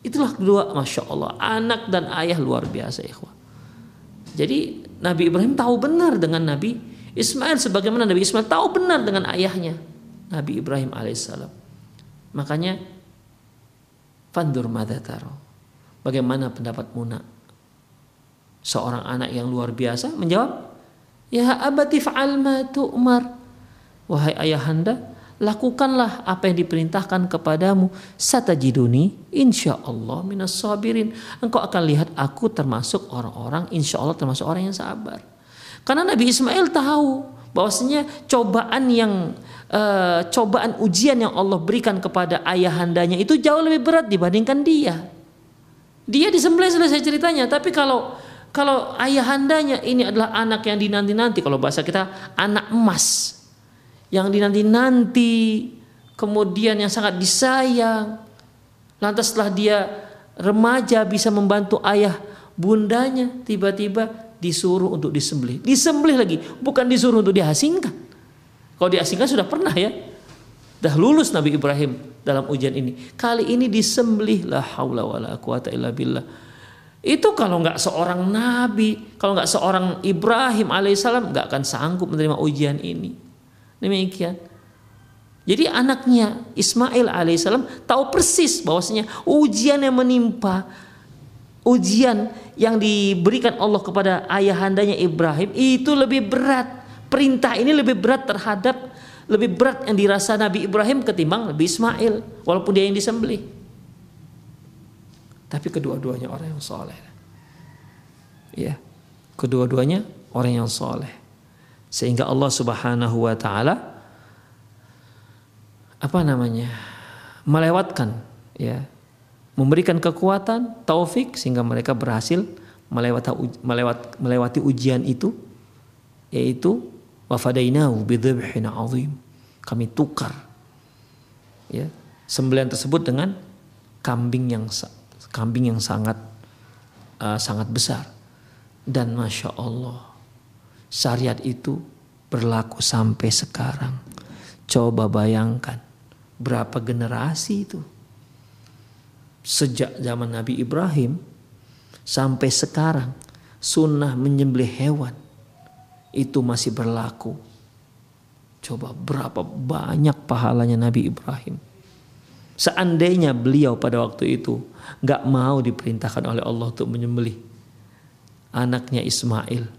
A: Itulah kedua, masya Allah, anak dan ayah luar biasa, ikhwah. Jadi Nabi Ibrahim tahu benar dengan Nabi Ismail sebagaimana Nabi Ismail tahu benar dengan ayahnya Nabi Ibrahim alaihissalam. Makanya fandur madataro. Bagaimana pendapat Muna? Seorang anak yang luar biasa menjawab, Ya abati fa'al ma tu'mar. Wahai ayahanda, lakukanlah apa yang diperintahkan kepadamu. Satajiduni insya Allah minas sabirin. Engkau akan lihat aku termasuk orang-orang insya Allah termasuk orang yang sabar. Karena Nabi Ismail tahu bahwasanya cobaan yang uh, cobaan ujian yang Allah berikan kepada ayahandanya itu jauh lebih berat dibandingkan dia. Dia disembelih selesai ceritanya, tapi kalau kalau ayahandanya ini adalah anak yang dinanti-nanti, kalau bahasa kita anak emas yang dinanti-nanti, kemudian yang sangat disayang, lantas setelah dia remaja bisa membantu ayah bundanya, tiba-tiba disuruh untuk disembelih. Disembelih lagi, bukan disuruh untuk diasingkan. Kalau diasingkan sudah pernah ya. Dah lulus Nabi Ibrahim dalam ujian ini. Kali ini disembelih la haula wala quwata illa billah. Itu kalau nggak seorang nabi, kalau nggak seorang Ibrahim alaihissalam nggak akan sanggup menerima ujian ini. Demikian. Jadi anaknya Ismail alaihissalam tahu persis bahwasanya ujian yang menimpa ujian yang diberikan Allah kepada ayahandanya Ibrahim itu lebih berat. Perintah ini lebih berat terhadap lebih berat yang dirasa Nabi Ibrahim ketimbang Nabi Ismail walaupun dia yang disembelih. Tapi kedua-duanya orang yang soleh. Ya, kedua-duanya orang yang soleh. Sehingga Allah Subhanahu wa taala apa namanya? melewatkan ya memberikan kekuatan, taufik sehingga mereka berhasil melewati melewat, melewati ujian itu yaitu wafadainahu bidzabhin azim. Kami tukar ya sembelihan tersebut dengan kambing yang kambing yang sangat uh, sangat besar dan masya Allah syariat itu berlaku sampai sekarang. Coba bayangkan berapa generasi itu sejak zaman Nabi Ibrahim sampai sekarang sunnah menyembelih hewan itu masih berlaku. Coba berapa banyak pahalanya Nabi Ibrahim. Seandainya beliau pada waktu itu nggak mau diperintahkan oleh Allah untuk menyembelih anaknya Ismail,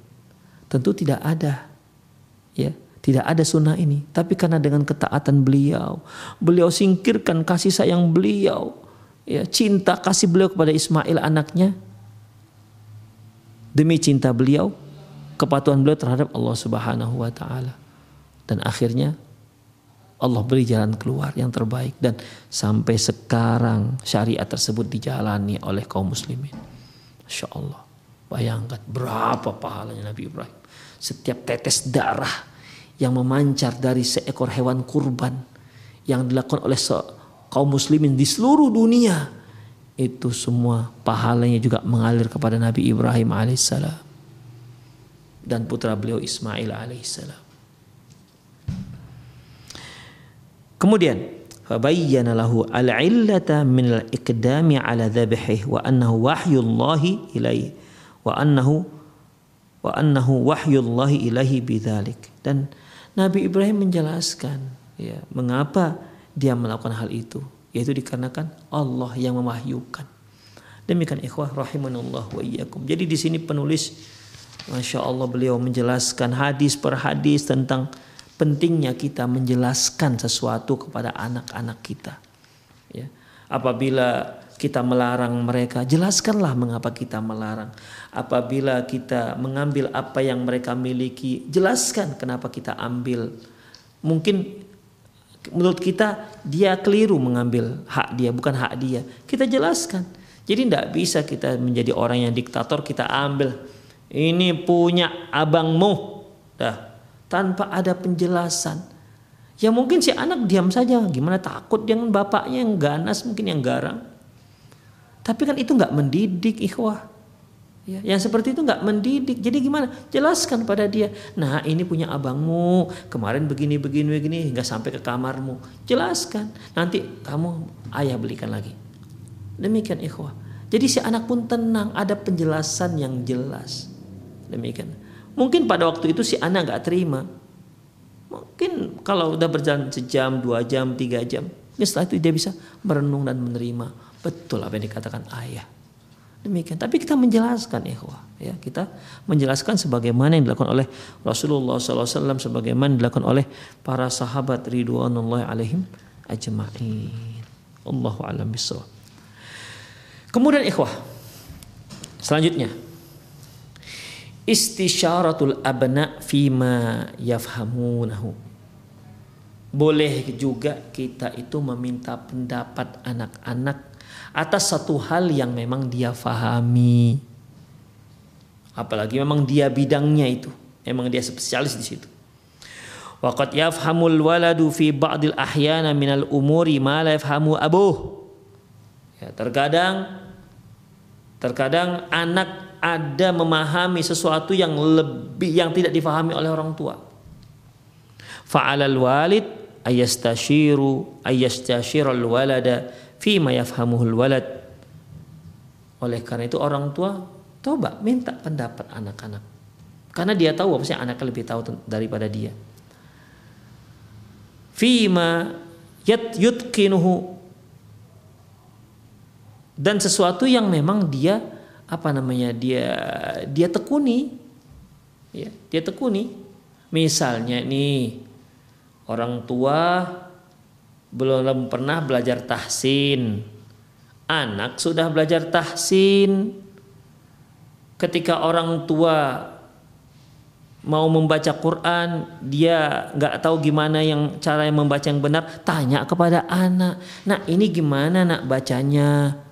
A: tentu tidak ada, ya tidak ada sunnah ini. Tapi karena dengan ketaatan beliau, beliau singkirkan kasih sayang beliau, ya cinta kasih beliau kepada Ismail anaknya demi cinta beliau kepatuhan beliau terhadap Allah Subhanahu wa taala dan akhirnya Allah beri jalan keluar yang terbaik dan sampai sekarang syariat tersebut dijalani oleh kaum muslimin. Masya Allah. Bayangkan berapa pahalanya Nabi Ibrahim. Setiap tetes darah yang memancar dari seekor hewan kurban yang dilakukan oleh kaum muslimin di seluruh dunia itu semua pahalanya juga mengalir kepada Nabi Ibrahim alaihissalam dan putra beliau Ismail alaihissalam. Kemudian fabayyana lahu al-illata min al-iqdami ala dhabihih wa annahu wahyullahi ilaihi wa annahu wa annahu wahyullahi ilaihi bidzalik dan Nabi Ibrahim menjelaskan ya mengapa dia melakukan hal itu yaitu dikarenakan Allah yang memahyukan demikian ikhwah rahimanullah wa iyyakum jadi di sini penulis Masya Allah beliau menjelaskan hadis per hadis tentang pentingnya kita menjelaskan sesuatu kepada anak-anak kita ya apabila kita melarang mereka, jelaskanlah mengapa kita melarang. Apabila kita mengambil apa yang mereka miliki, jelaskan kenapa kita ambil. Mungkin menurut kita dia keliru mengambil hak dia bukan hak dia. Kita jelaskan. Jadi tidak bisa kita menjadi orang yang diktator kita ambil. Ini punya abangmu. Dah. Tanpa ada penjelasan. Ya mungkin si anak diam saja. Gimana takut dengan bapaknya yang ganas mungkin yang garang. Tapi kan itu nggak mendidik ikhwah Ya, yang seperti itu nggak mendidik. Jadi gimana? Jelaskan pada dia. Nah ini punya abangmu. Kemarin begini begini begini hingga sampai ke kamarmu. Jelaskan. Nanti kamu ayah belikan lagi. Demikian ikhwah. Jadi si anak pun tenang, ada penjelasan yang jelas. Demikian. Mungkin pada waktu itu si anak nggak terima. Mungkin kalau udah berjalan sejam, dua jam, tiga jam, ya setelah itu dia bisa merenung dan menerima betul apa yang dikatakan ayah. Demikian. Tapi kita menjelaskan ikhwah, ya kita menjelaskan sebagaimana yang dilakukan oleh Rasulullah SAW, sebagaimana yang dilakukan oleh para sahabat ridwanullah alaihim ajma'in. Allahu a'lam. Kemudian ikhwah. Selanjutnya. Istisyaratul abna fima yafhamunahu. Boleh juga kita itu meminta pendapat anak-anak atas satu hal yang memang dia fahami. Apalagi memang dia bidangnya itu. Memang dia spesialis di situ. Waqad yafhamul waladu fi ba'dil ahyana minal umuri ma la yafhamu abuh. Ya, terkadang terkadang anak ada memahami sesuatu yang lebih yang tidak difahami oleh orang tua. Fa'alal walid ayastashiru ayastashiral walada fi walad. Oleh karena itu orang tua coba minta pendapat anak-anak. Karena dia tahu apa sih anaknya lebih tahu daripada dia. Fima yat yutkinuhu dan sesuatu yang memang dia apa namanya dia dia tekuni ya dia tekuni misalnya nih orang tua belum pernah belajar tahsin. Anak sudah belajar tahsin. Ketika orang tua mau membaca Quran dia nggak tahu gimana yang cara yang membaca yang benar tanya kepada anak nah ini gimana nak bacanya?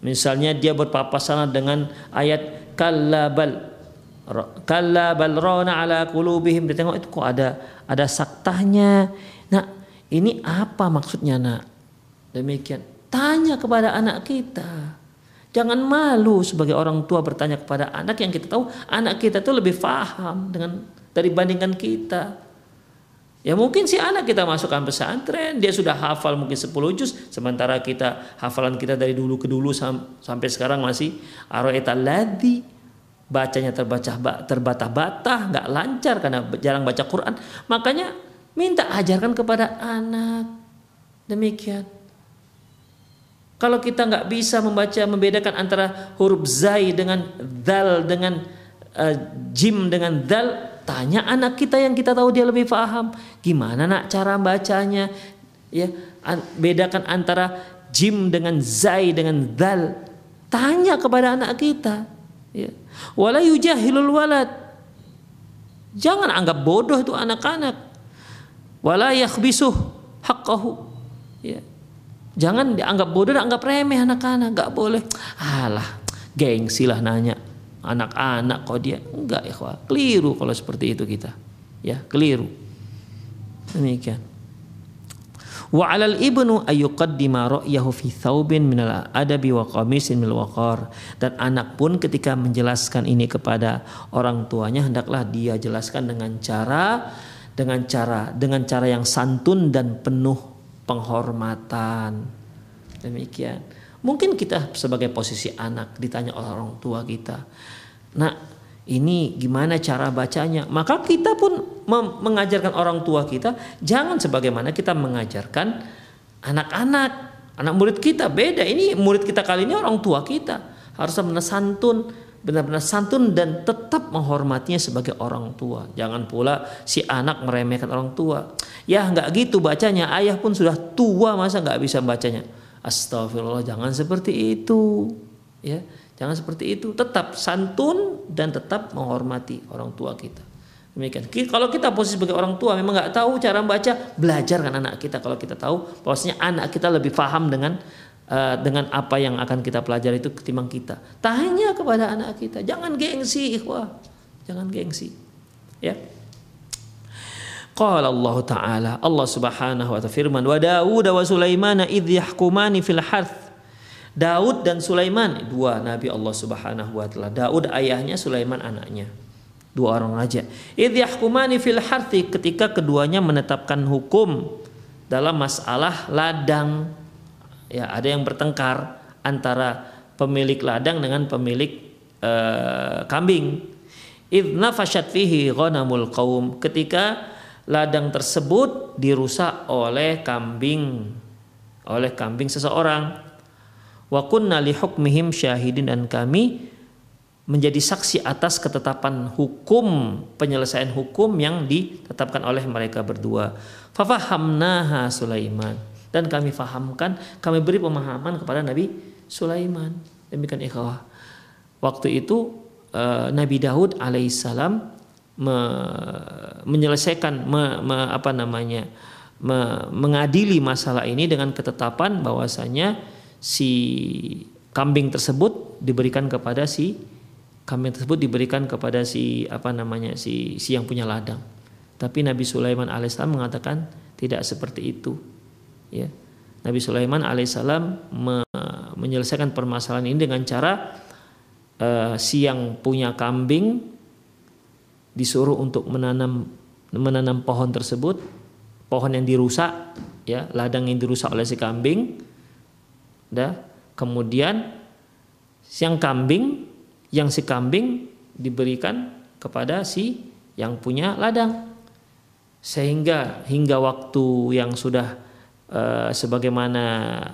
A: Misalnya dia berpapasan dengan ayat kallabal kallabal rona ala qulubihim. Dia tengok itu kok ada ada saktahnya. Nah, ini apa maksudnya, Nak? Demikian. Tanya kepada anak kita. Jangan malu sebagai orang tua bertanya kepada anak yang kita tahu anak kita itu lebih paham dengan dari bandingkan kita. Ya mungkin si anak kita masukkan pesantren, dia sudah hafal mungkin 10 juz, sementara kita hafalan kita dari dulu ke dulu sam sampai sekarang masih aroeta ladi. Bacanya terbaca terbata-bata, nggak lancar karena jarang baca Quran. Makanya minta ajarkan kepada anak. Demikian. Kalau kita nggak bisa membaca membedakan antara huruf zai dengan dal dengan uh, jim dengan dal Tanya anak kita yang kita tahu dia lebih paham. Gimana nak cara bacanya? Ya, bedakan antara jim dengan zai dengan dal. Tanya kepada anak kita. Ya. Wala yujahilul walad. Jangan anggap bodoh itu anak-anak. Wala yakhbisuh haqqahu. Ya. Jangan dianggap bodoh, dianggap remeh anak-anak. Gak boleh. Alah, gengsi lah nanya anak-anak kok dia enggak ikhwah keliru kalau seperti itu kita ya keliru demikian wa 'alal ibnu ayyuqaddima ra'yahu fi thawbin minal adabi wa qamisin mil waqar dan anak pun ketika menjelaskan ini kepada orang tuanya hendaklah dia jelaskan dengan cara dengan cara dengan cara yang santun dan penuh penghormatan demikian Mungkin kita sebagai posisi anak ditanya oleh orang tua kita, Nah, ini gimana cara bacanya? Maka kita pun mengajarkan orang tua kita jangan sebagaimana kita mengajarkan anak-anak, anak murid kita beda. Ini murid kita kali ini orang tua kita. Harus benar santun, benar-benar santun dan tetap menghormatinya sebagai orang tua. Jangan pula si anak meremehkan orang tua. Ya nggak gitu bacanya. Ayah pun sudah tua masa nggak bisa bacanya. Astagfirullah, jangan seperti itu. Ya, Jangan seperti itu. Tetap santun dan tetap menghormati orang tua kita. Demikian. Kalau kita posisi sebagai orang tua memang nggak tahu cara membaca, belajar kan anak kita. Kalau kita tahu, bahwasanya anak kita lebih paham dengan uh, dengan apa yang akan kita pelajari itu ketimbang kita. Tanya kepada anak kita. Jangan gengsi, ikhwah. Jangan gengsi. Ya. Qala Allah Ta'ala Allah Subhanahu wa ta'ala firman wa Daud wa Sulaiman idh yahkumani fil harth Daud dan Sulaiman dua nabi Allah Subhanahu wa taala. Daud ayahnya, Sulaiman anaknya. Dua orang raja. Idh yahkumani fil harthi ketika keduanya menetapkan hukum dalam masalah ladang. Ya, ada yang bertengkar antara pemilik ladang dengan pemilik uh, kambing. Idna fashat fihi ghanamul qaum ketika ladang tersebut dirusak oleh kambing oleh kambing seseorang. Wa kunna li hukmihim syahidin dan kami menjadi saksi atas ketetapan hukum penyelesaian hukum yang ditetapkan oleh mereka berdua. Fafahamnaha Sulaiman dan kami fahamkan, kami beri pemahaman kepada Nabi Sulaiman. Demikian ikhwah. Waktu itu uh, Nabi Daud alaihissalam me, menyelesaikan me, me, apa namanya me, mengadili masalah ini dengan ketetapan bahwasanya si kambing tersebut diberikan kepada si kambing tersebut diberikan kepada si apa namanya si si yang punya ladang. Tapi Nabi Sulaiman alaihissalam mengatakan tidak seperti itu. Ya. Nabi Sulaiman alaihissalam me, menyelesaikan permasalahan ini dengan cara uh, si yang punya kambing disuruh untuk menanam menanam pohon tersebut, pohon yang dirusak, ya ladang yang dirusak oleh si kambing, dah kemudian siang kambing yang si kambing diberikan kepada si yang punya ladang sehingga hingga waktu yang sudah e, sebagaimana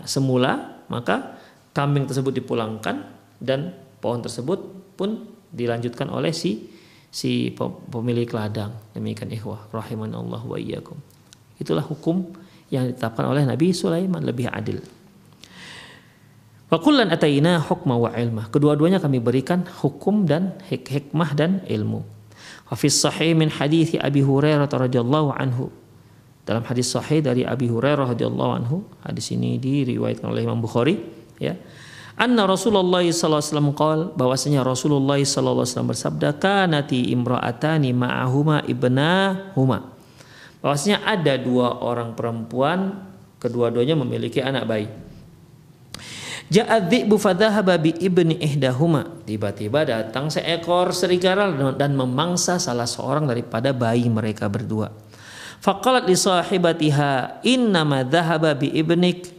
A: semula maka kambing tersebut dipulangkan dan pohon tersebut pun dilanjutkan oleh si si pemilik ladang demikian ikhwah rahimanallah wa iyyakum itulah hukum yang ditetapkan oleh Nabi Sulaiman lebih adil Fakullan ataina hukma wa ilmah. Kedua-duanya kami berikan hukum dan hik hikmah dan ilmu. Hafiz sahih min hadis Abi Hurairah radhiyallahu anhu. Dalam hadis sahih dari Abi Hurairah radhiyallahu anhu, hadis ini diriwayatkan oleh Imam Bukhari, ya. Anna Rasulullah sallallahu alaihi wasallam qol bahwasanya Rasulullah sallallahu alaihi wasallam bersabda kanati imra'atani ma'ahuma ibnahuma. Bahwasanya ada dua orang perempuan kedua-duanya memiliki anak bayi. Ja'adzibu fadhahaba bi ibni ihdahuma. Tiba-tiba datang seekor serigala dan memangsa salah seorang daripada bayi mereka berdua. Faqalat li sahibatiha innama dhahaba bi ibnik.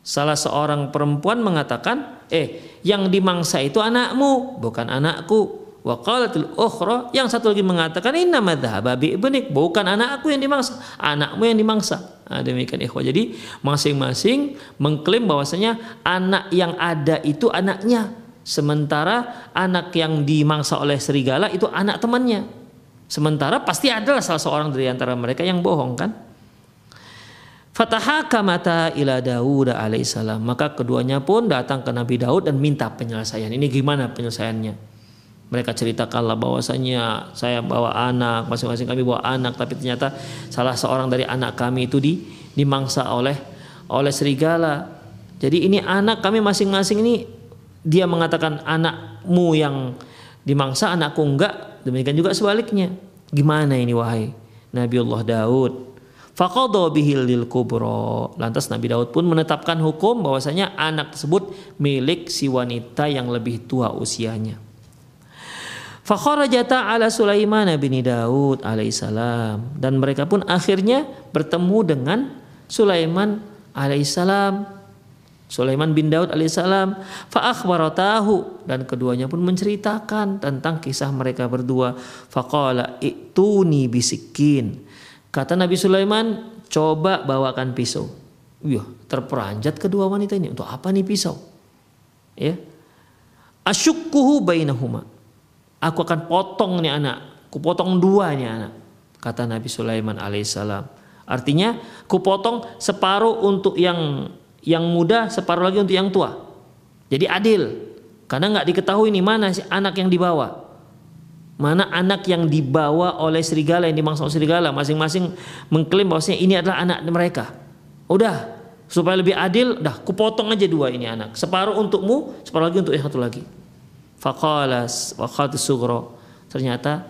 A: Salah seorang perempuan mengatakan, "Eh, yang dimangsa itu anakmu, bukan anakku." Wa qalatil ukhra yang satu lagi mengatakan inna madzhaba bi ibnik bukan anakku yang dimangsa, anakmu yang dimangsa. Nah, demikian ikhwah. Jadi masing-masing mengklaim bahwasanya anak yang ada itu anaknya, sementara anak yang dimangsa oleh serigala itu anak temannya. Sementara pasti adalah salah seorang dari antara mereka yang bohong kan? Fatahakamata ila Daud alaihissalam. Maka keduanya pun datang ke Nabi Daud dan minta penyelesaian. Ini gimana penyelesaiannya? mereka ceritakanlah bahwasanya saya bawa anak masing-masing kami bawa anak tapi ternyata salah seorang dari anak kami itu di dimangsa oleh oleh serigala jadi ini anak kami masing-masing ini dia mengatakan anakmu yang dimangsa anakku enggak demikian juga sebaliknya gimana ini wahai Nabiullah Daud Faqadha bihil lil kubro. Lantas Nabi Daud pun menetapkan hukum bahwasanya anak tersebut milik si wanita yang lebih tua usianya. Fakharajata ala Sulaiman bin Daud alaihissalam dan mereka pun akhirnya bertemu dengan Sulaiman alaihissalam. Sulaiman bin Daud alaihissalam fa'akhbaratahu dan keduanya pun menceritakan tentang kisah mereka berdua. Faqala ituni bisikin. Kata Nabi Sulaiman, coba bawakan pisau. Iya, terperanjat kedua wanita ini. Untuk apa nih pisau? Ya. Asyukkuhu bainahuma Aku akan potong nih anak. Ku potong dua nih anak. Kata Nabi Sulaiman alaihissalam. Artinya ku potong separuh untuk yang yang muda, separuh lagi untuk yang tua. Jadi adil. Karena nggak diketahui nih mana si anak yang dibawa. Mana anak yang dibawa oleh serigala yang oleh serigala masing-masing mengklaim bahwasanya ini adalah anak mereka. Udah supaya lebih adil, dah kupotong aja dua ini anak. Separuh untukmu, separuh lagi untuk yang satu lagi. Faqalas waqat sugro. Ternyata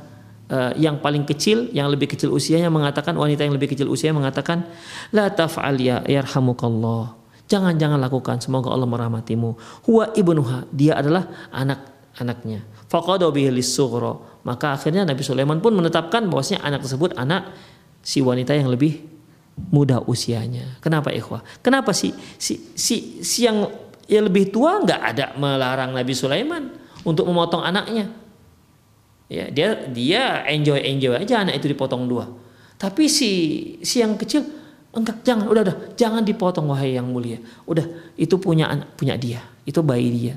A: uh, yang paling kecil, yang lebih kecil usianya mengatakan wanita yang lebih kecil usia mengatakan la taf'al ya yarhamukallah. Jangan-jangan lakukan, semoga Allah merahmatimu. Huwa ibnuha, dia adalah anak-anaknya. Faqadu bihi. Maka akhirnya Nabi Sulaiman pun menetapkan bahwasanya anak tersebut anak si wanita yang lebih muda usianya. Kenapa ikhwah? Kenapa si si si, si yang ya lebih tua nggak ada melarang Nabi Sulaiman untuk memotong anaknya. Ya, dia dia enjoy enjoy aja anak itu dipotong dua. Tapi si si yang kecil enggak jangan udah udah jangan dipotong wahai yang mulia. Udah itu punya anak punya dia, itu bayi dia.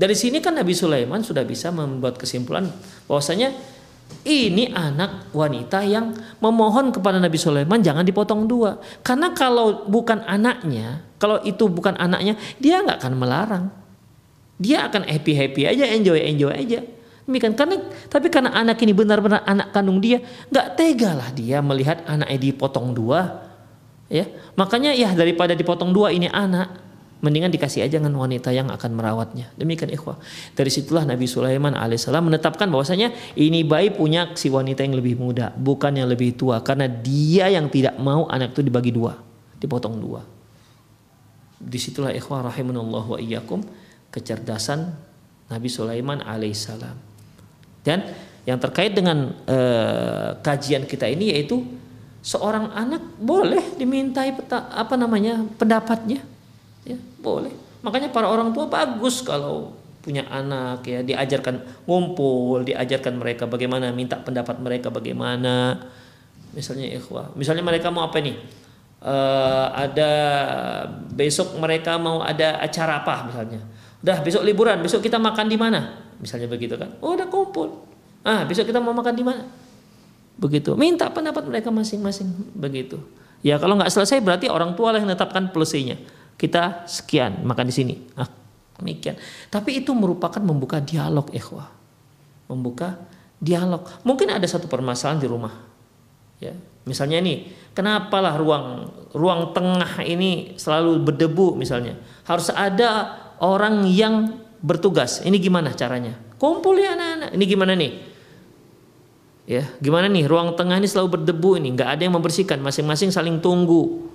A: Dari sini kan Nabi Sulaiman sudah bisa membuat kesimpulan bahwasanya ini anak wanita yang memohon kepada Nabi Sulaiman jangan dipotong dua. Karena kalau bukan anaknya, kalau itu bukan anaknya, dia nggak akan melarang. Dia akan happy happy aja, enjoy enjoy aja. Demikian karena tapi karena anak ini benar-benar anak kandung dia, nggak tega lah dia melihat anaknya dipotong dua. Ya, makanya ya daripada dipotong dua ini anak, mendingan dikasih aja dengan wanita yang akan merawatnya. Demikian ikhwah. Dari situlah Nabi Sulaiman alaihissalam menetapkan bahwasanya ini bayi punya si wanita yang lebih muda, bukan yang lebih tua karena dia yang tidak mau anak itu dibagi dua, dipotong dua. Di situlah ikhwah rahimanallah wa iyyakum kecerdasan Nabi Sulaiman alaihissalam. Dan yang terkait dengan uh, kajian kita ini yaitu seorang anak boleh dimintai peta, apa namanya pendapatnya, ya boleh. Makanya para orang tua bagus kalau punya anak ya diajarkan ngumpul, diajarkan mereka bagaimana minta pendapat mereka bagaimana. Misalnya ikhwah, misalnya mereka mau apa nih? Uh, ada besok mereka mau ada acara apa misalnya. Udah besok liburan, besok kita makan di mana? misalnya begitu kan oh udah kumpul ah besok kita mau makan di mana begitu. Minta pendapat mereka masing-masing. Begitu. Ya kalau nggak selesai berarti orang tua lah yang menetapkan polisinya kita sekian makan di sini. Ah demikian. Tapi itu merupakan membuka dialog ikhwah. Membuka dialog. Mungkin ada satu permasalahan di rumah. Ya misalnya ini kenapalah ruang ruang tengah ini selalu berdebu misalnya. Harus ada orang yang bertugas. Ini gimana caranya? Kumpul ya anak-anak. Ini gimana nih? Ya, gimana nih? Ruang tengah ini selalu berdebu ini, nggak ada yang membersihkan. Masing-masing saling tunggu.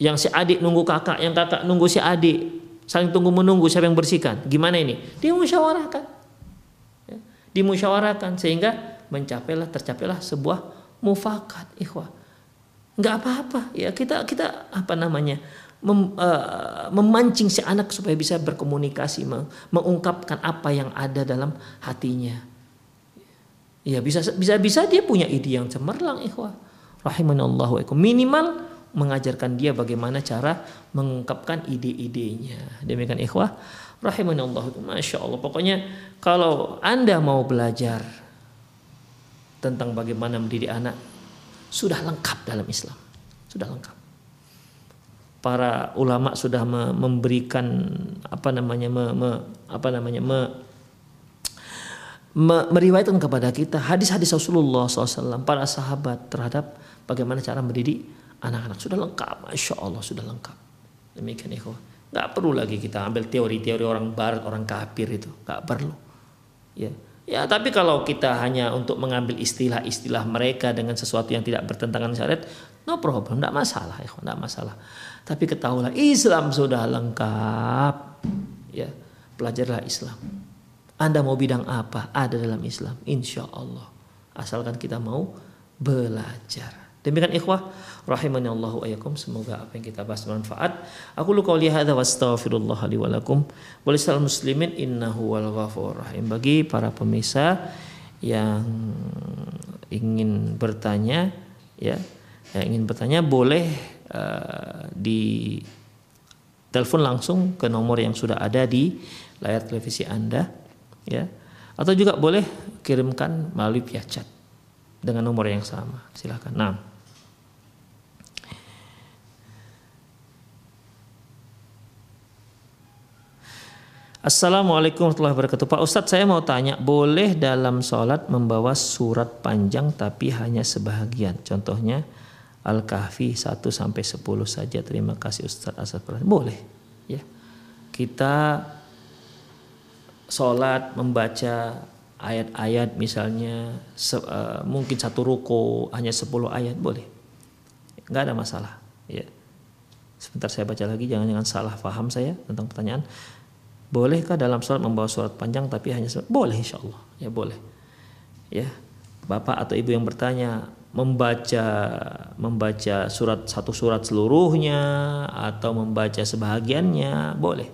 A: Yang si adik nunggu kakak, yang kakak nunggu si adik, saling tunggu menunggu siapa yang bersihkan. Gimana ini? Dimusyawarahkan. Ya, dimusyawarahkan sehingga mencapailah tercapailah sebuah mufakat ikhwah. Nggak apa-apa ya kita kita apa namanya mem, uh, memancing si anak supaya bisa berkomunikasi, mengungkapkan apa yang ada dalam hatinya. Ya bisa bisa bisa dia punya ide yang cemerlang ikhwah. Rahimanallahu Minimal mengajarkan dia bagaimana cara mengungkapkan ide-idenya. Demikian ikhwah. Rahimanallahu Masya Allah. Pokoknya kalau Anda mau belajar tentang bagaimana mendidik anak, sudah lengkap dalam Islam. Sudah lengkap para ulama sudah memberikan apa namanya me, me, apa namanya me, meriwayatkan kepada kita hadis-hadis Rasulullah SAW para sahabat terhadap bagaimana cara mendidik anak-anak sudah lengkap, masya Allah sudah lengkap. Demikian ikhwah. Nggak perlu lagi kita ambil teori-teori orang Barat, orang kafir itu, nggak perlu. Ya, Ya, tapi kalau kita hanya untuk mengambil istilah-istilah mereka dengan sesuatu yang tidak bertentangan syariat, no problem, tidak masalah, ya, tidak masalah. Tapi ketahuilah Islam sudah lengkap. Ya, pelajarilah Islam. Anda mau bidang apa? Ada dalam Islam, insya Allah. Asalkan kita mau belajar. Demikian ikhwah rahimani Allah ayakum. Semoga apa yang kita bahas bermanfaat. Aku lu qauli hadza wa astaghfirullah li wa lakum. Muslimin innahu wal ghafur rahim. Bagi para pemirsa yang ingin bertanya ya, yang ingin bertanya boleh uh, di telepon langsung ke nomor yang sudah ada di layar televisi Anda ya. Atau juga boleh kirimkan melalui via chat dengan nomor yang sama. Silakan. Nah, Assalamualaikum warahmatullahi wabarakatuh. Pak Ustadz saya mau tanya, boleh dalam sholat membawa surat panjang tapi hanya sebahagian? Contohnya Al-Kahfi 1 sampai 10 saja. Terima kasih Ustadz Asad Boleh. Ya. Kita sholat membaca ayat-ayat misalnya se, uh, mungkin satu ruko hanya 10 ayat boleh. Nggak ada masalah. Ya. Sebentar saya baca lagi, jangan-jangan salah paham saya tentang pertanyaan Bolehkah dalam sholat membawa surat panjang tapi hanya? Boleh insya Allah. Ya boleh. Ya. Bapak atau ibu yang bertanya, membaca membaca surat satu surat seluruhnya atau membaca sebahagiannya boleh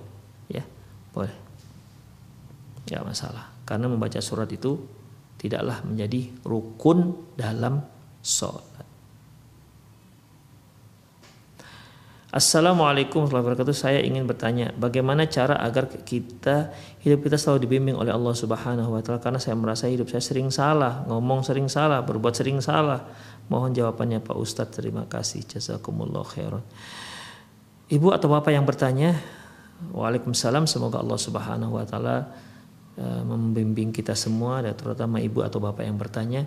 A: ya boleh ya masalah karena membaca surat itu tidaklah menjadi rukun dalam sholat Assalamualaikum warahmatullahi wabarakatuh. Saya ingin bertanya, bagaimana cara agar kita hidup kita selalu dibimbing oleh Allah Subhanahu wa taala karena saya merasa hidup saya sering salah, ngomong sering salah, berbuat sering salah. Mohon jawabannya Pak Ustadz. Terima kasih. Jazakumullah khairan. Ibu atau Bapak yang bertanya, Waalaikumsalam. Semoga Allah Subhanahu wa taala membimbing kita semua dan terutama ibu atau bapak yang bertanya.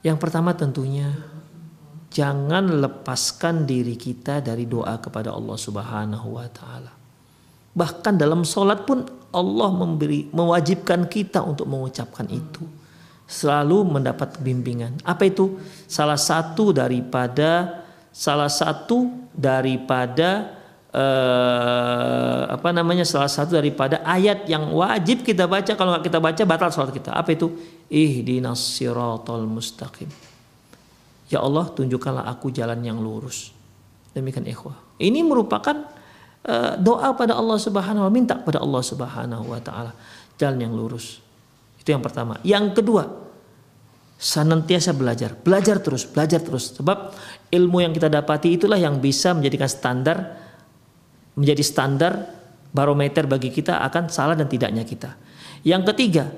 A: Yang pertama tentunya jangan lepaskan diri kita dari doa kepada Allah Subhanahu wa taala. Bahkan dalam sholat pun Allah memberi mewajibkan kita untuk mengucapkan itu. Selalu mendapat bimbingan. Apa itu? Salah satu daripada salah satu daripada eh, apa namanya salah satu daripada ayat yang wajib kita baca kalau nggak kita baca batal sholat kita. Apa itu? Ihdinas siratal mustaqim Ya Allah tunjukkanlah aku jalan yang lurus. Demikian ikhwah. Ini merupakan uh, doa pada Allah Subhanahu wa minta pada Allah Subhanahu wa taala jalan yang lurus. Itu yang pertama. Yang kedua, senantiasa belajar, belajar terus, belajar terus. Sebab ilmu yang kita dapati itulah yang bisa menjadikan standar menjadi standar barometer bagi kita akan salah dan tidaknya kita. Yang ketiga,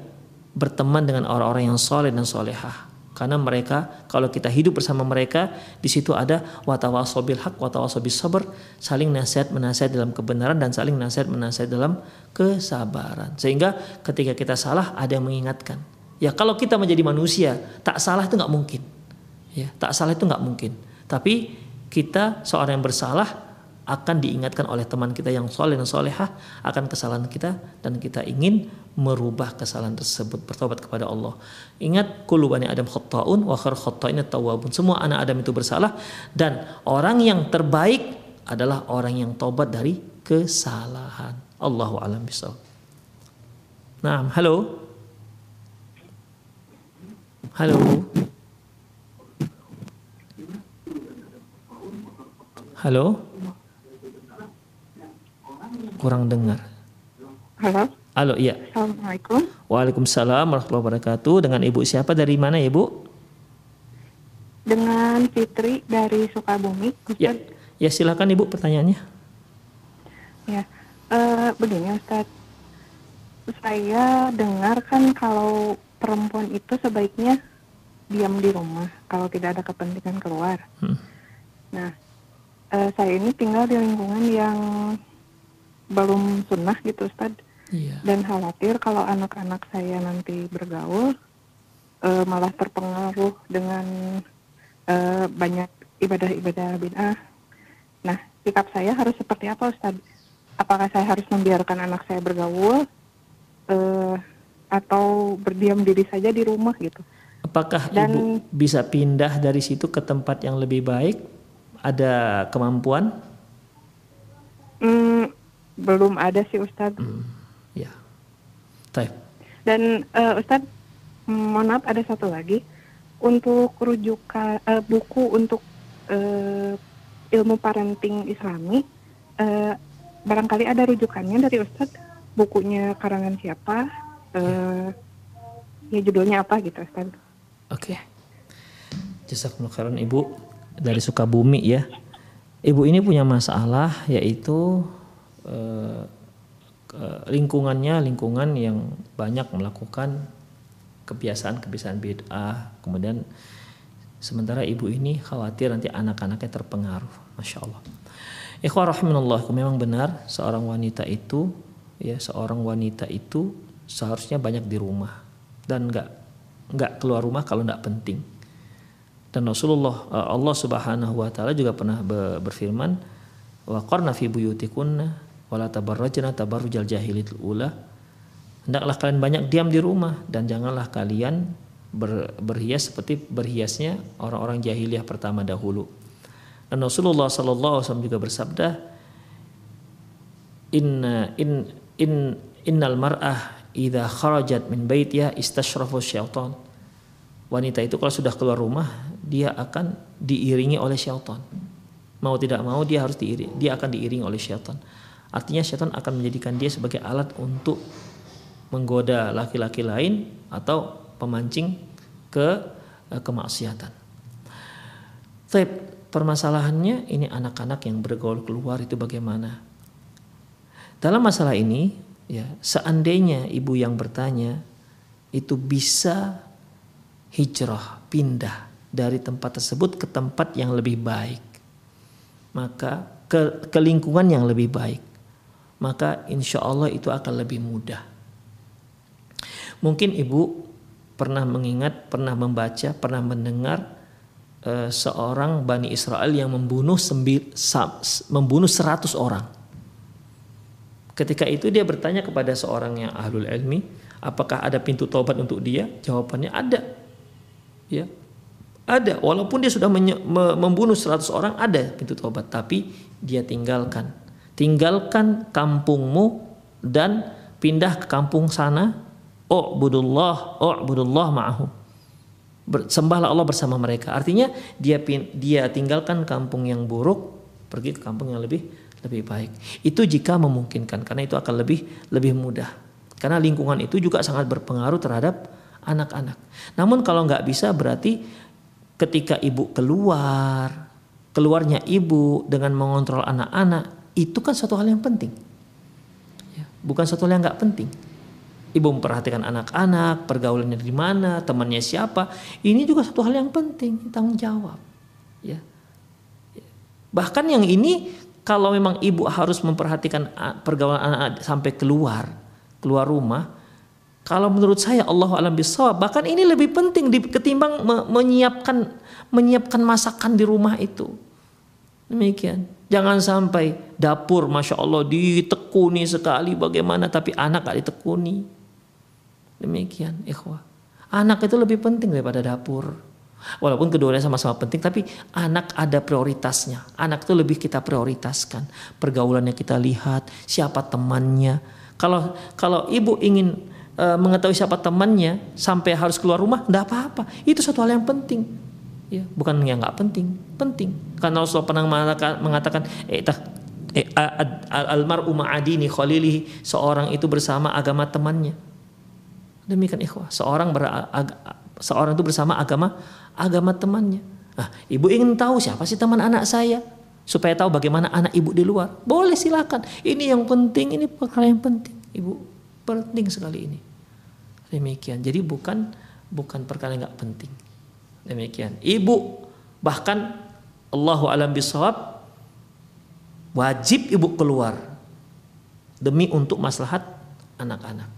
A: berteman dengan orang-orang yang soleh dan solehah. Karena mereka kalau kita hidup bersama mereka di situ ada watawasobil hak watawasobil sabar saling nasihat menasihat dalam kebenaran dan saling nasihat menasihat dalam kesabaran. Sehingga ketika kita salah ada yang mengingatkan. Ya kalau kita menjadi manusia tak salah itu nggak mungkin. Ya tak salah itu nggak mungkin. Tapi kita seorang yang bersalah akan diingatkan oleh teman kita yang soleh dan solehah akan kesalahan kita dan kita ingin merubah kesalahan tersebut bertobat kepada Allah. Ingat kullu bani Adam khata'un wa khair tawwabun. Semua anak Adam itu bersalah dan orang yang terbaik adalah orang yang tobat dari kesalahan. Allahu alam bisawab. Nah, halo. Halo. Halo kurang dengar.
B: Halo.
A: Halo, iya.
B: Assalamualaikum.
A: Waalaikumsalam warahmatullahi wabarakatuh. Dengan Ibu siapa dari mana, Ibu?
B: Dengan Fitri dari Sukabumi.
A: Ustaz. Ya, ya silakan Ibu pertanyaannya.
B: Ya, uh, begini Ustaz. Saya dengar kan kalau perempuan itu sebaiknya diam di rumah kalau tidak ada kepentingan keluar. Hmm. Nah, uh, saya ini tinggal di lingkungan yang belum sunnah gitu Ustad iya. dan khawatir kalau anak-anak saya nanti bergaul uh, malah terpengaruh dengan uh, banyak ibadah-ibadah bid'ah. Nah, sikap saya harus seperti apa Ustad? Apakah saya harus membiarkan anak saya bergaul uh, atau berdiam diri saja di rumah gitu?
A: Apakah Dan, ibu bisa pindah dari situ ke tempat yang lebih baik? Ada kemampuan?
B: Hmm, belum ada sih Ustadz. Hmm,
A: ya. Taip.
B: Dan uh, Ustadz, mohon maaf ada satu lagi untuk rujukan uh, buku untuk uh, ilmu parenting Islami. Uh, barangkali ada rujukannya dari Ustadz. Bukunya karangan siapa? Uh, ya judulnya apa gitu Ustadz.
A: Oke. Okay. Jazakumullah khairan Ibu dari Sukabumi ya. Ibu ini punya masalah yaitu Eh, lingkungannya lingkungan yang banyak melakukan kebiasaan-kebiasaan bid'ah. Kemudian sementara ibu ini khawatir nanti anak-anaknya terpengaruh. Masya Allah. Ikhwah memang benar seorang wanita itu ya seorang wanita itu seharusnya banyak di rumah dan nggak nggak keluar rumah kalau nggak penting. Dan Rasulullah eh, Allah Subhanahu wa taala juga pernah berfirman wa qarna fi buyutikunna wala tabarrajna tabarrujal jahilitul ula hendaklah kalian banyak diam di rumah dan janganlah kalian ber, berhias seperti berhiasnya orang-orang jahiliyah pertama dahulu dan Rasulullah sallallahu alaihi wasallam juga bersabda inna in in innal mar'ah idza kharajat min baitiha istashrafu syaitan wanita itu kalau sudah keluar rumah dia akan diiringi oleh syaitan. Mau tidak mau dia harus diiring, dia akan diiringi oleh syaitan. Artinya syaitan akan menjadikan dia sebagai alat untuk menggoda laki-laki lain atau pemancing ke eh, kemaksiatan. Tapi permasalahannya ini anak-anak yang bergaul keluar itu bagaimana? Dalam masalah ini, ya seandainya ibu yang bertanya itu bisa hijrah, pindah dari tempat tersebut ke tempat yang lebih baik, maka ke, ke lingkungan yang lebih baik, maka insya Allah itu akan lebih mudah. Mungkin ibu pernah mengingat, pernah membaca, pernah mendengar uh, seorang Bani Israel yang membunuh sembil, membunuh 100 orang. Ketika itu dia bertanya kepada seorang yang ahlul ilmi, apakah ada pintu tobat untuk dia? Jawabannya ada. Ya. Ada, walaupun dia sudah membunuh 100 orang ada pintu tobat, tapi dia tinggalkan tinggalkan kampungmu dan pindah ke kampung sana u'budullah u'budullah ma'ahum sembahlah Allah bersama mereka. Artinya dia dia tinggalkan kampung yang buruk pergi ke kampung yang lebih lebih baik. Itu jika memungkinkan karena itu akan lebih lebih mudah. Karena lingkungan itu juga sangat berpengaruh terhadap anak-anak. Namun kalau nggak bisa berarti ketika ibu keluar keluarnya ibu dengan mengontrol anak-anak itu kan satu hal yang penting. Ya, bukan satu hal yang nggak penting. Ibu memperhatikan anak-anak, pergaulannya di mana, temannya siapa. Ini juga satu hal yang penting, tanggung jawab. Ya. Bahkan yang ini kalau memang ibu harus memperhatikan pergaulan anak-anak sampai keluar, keluar rumah, kalau menurut saya Allah alam bisawab, bahkan ini lebih penting ketimbang menyiapkan menyiapkan masakan di rumah itu. Demikian. Jangan sampai dapur Masya Allah ditekuni sekali bagaimana tapi anak gak ditekuni. Demikian ikhwah. Anak itu lebih penting daripada dapur. Walaupun keduanya sama-sama penting tapi anak ada prioritasnya. Anak itu lebih kita prioritaskan. Pergaulannya kita lihat, siapa temannya. Kalau kalau ibu ingin e, mengetahui siapa temannya sampai harus keluar rumah, tidak apa-apa. Itu satu hal yang penting ya bukan yang nggak penting penting. Karena Rasulullah pernah mengatakan, mengatakan eh, eh almar ma'adini khalilihi seorang itu bersama agama temannya. Demikian ikhwah seorang seorang itu bersama agama agama temannya. Ah ibu ingin tahu siapa sih teman anak saya? Supaya tahu bagaimana anak ibu di luar. Boleh silakan. Ini yang penting ini perkara yang penting. Ibu penting sekali ini. Demikian. Jadi bukan bukan perkara yang nggak penting Demikian. Ibu bahkan Allahu alam bisawab wajib ibu keluar demi untuk maslahat anak-anak.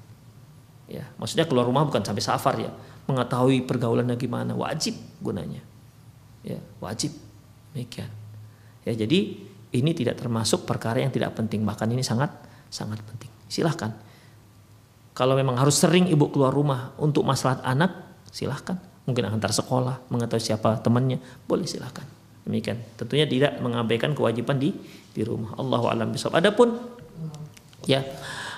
A: Ya, maksudnya keluar rumah bukan sampai safar ya, mengetahui pergaulannya gimana, wajib gunanya. Ya, wajib. Demikian. Ya, jadi ini tidak termasuk perkara yang tidak penting, bahkan ini sangat sangat penting. Silahkan. Kalau memang harus sering ibu keluar rumah untuk maslahat anak, silahkan mungkin antar sekolah, mengetahui siapa temannya, boleh silahkan. Demikian. Tentunya tidak mengabaikan kewajiban di di rumah. Allahu alam bisawab. Adapun ya,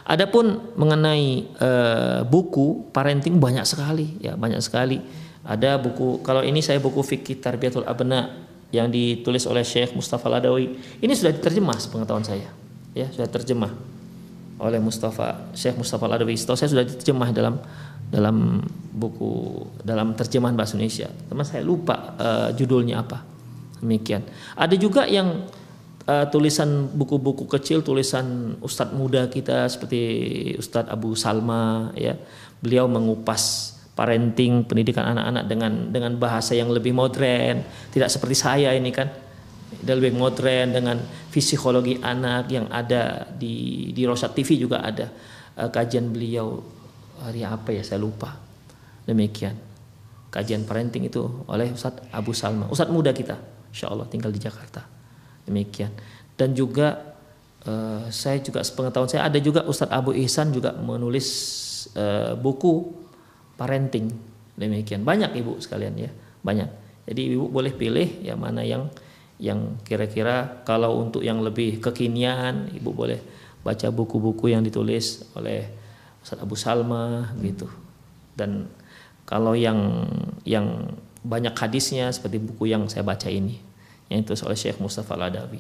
A: adapun mengenai uh, buku parenting banyak sekali ya, banyak sekali. Ada buku kalau ini saya buku fikih tarbiyatul abna yang ditulis oleh Syekh Mustafa Ladawi. Ini sudah diterjemah sepengetahuan saya. Ya, sudah terjemah oleh Mustafa Syekh Mustafa Ladawi. Setahu saya sudah diterjemah dalam dalam buku dalam terjemahan bahasa Indonesia. Teman saya lupa uh, judulnya apa. Demikian. Ada juga yang uh, tulisan buku-buku kecil tulisan ustadz muda kita seperti Ustadz Abu Salma ya. Beliau mengupas parenting pendidikan anak-anak dengan dengan bahasa yang lebih modern, tidak seperti saya ini kan. Dan lebih modern dengan psikologi anak yang ada di di Rosat TV juga ada uh, kajian beliau hari apa ya? Saya lupa. Demikian. Kajian parenting itu oleh Ustadz Abu Salma. Ustadz muda kita. Insya Allah tinggal di Jakarta. Demikian. Dan juga uh, saya juga sepengetahuan saya ada juga Ustadz Abu Ihsan juga menulis uh, buku parenting. Demikian. Banyak ibu sekalian ya. Banyak. Jadi ibu boleh pilih ya mana yang yang kira-kira kalau untuk yang lebih kekinian ibu boleh baca buku-buku yang ditulis oleh Ustaz Abu Salma gitu dan kalau yang yang banyak hadisnya seperti buku yang saya baca ini yang itu oleh Syekh Mustafa Al-Adawi.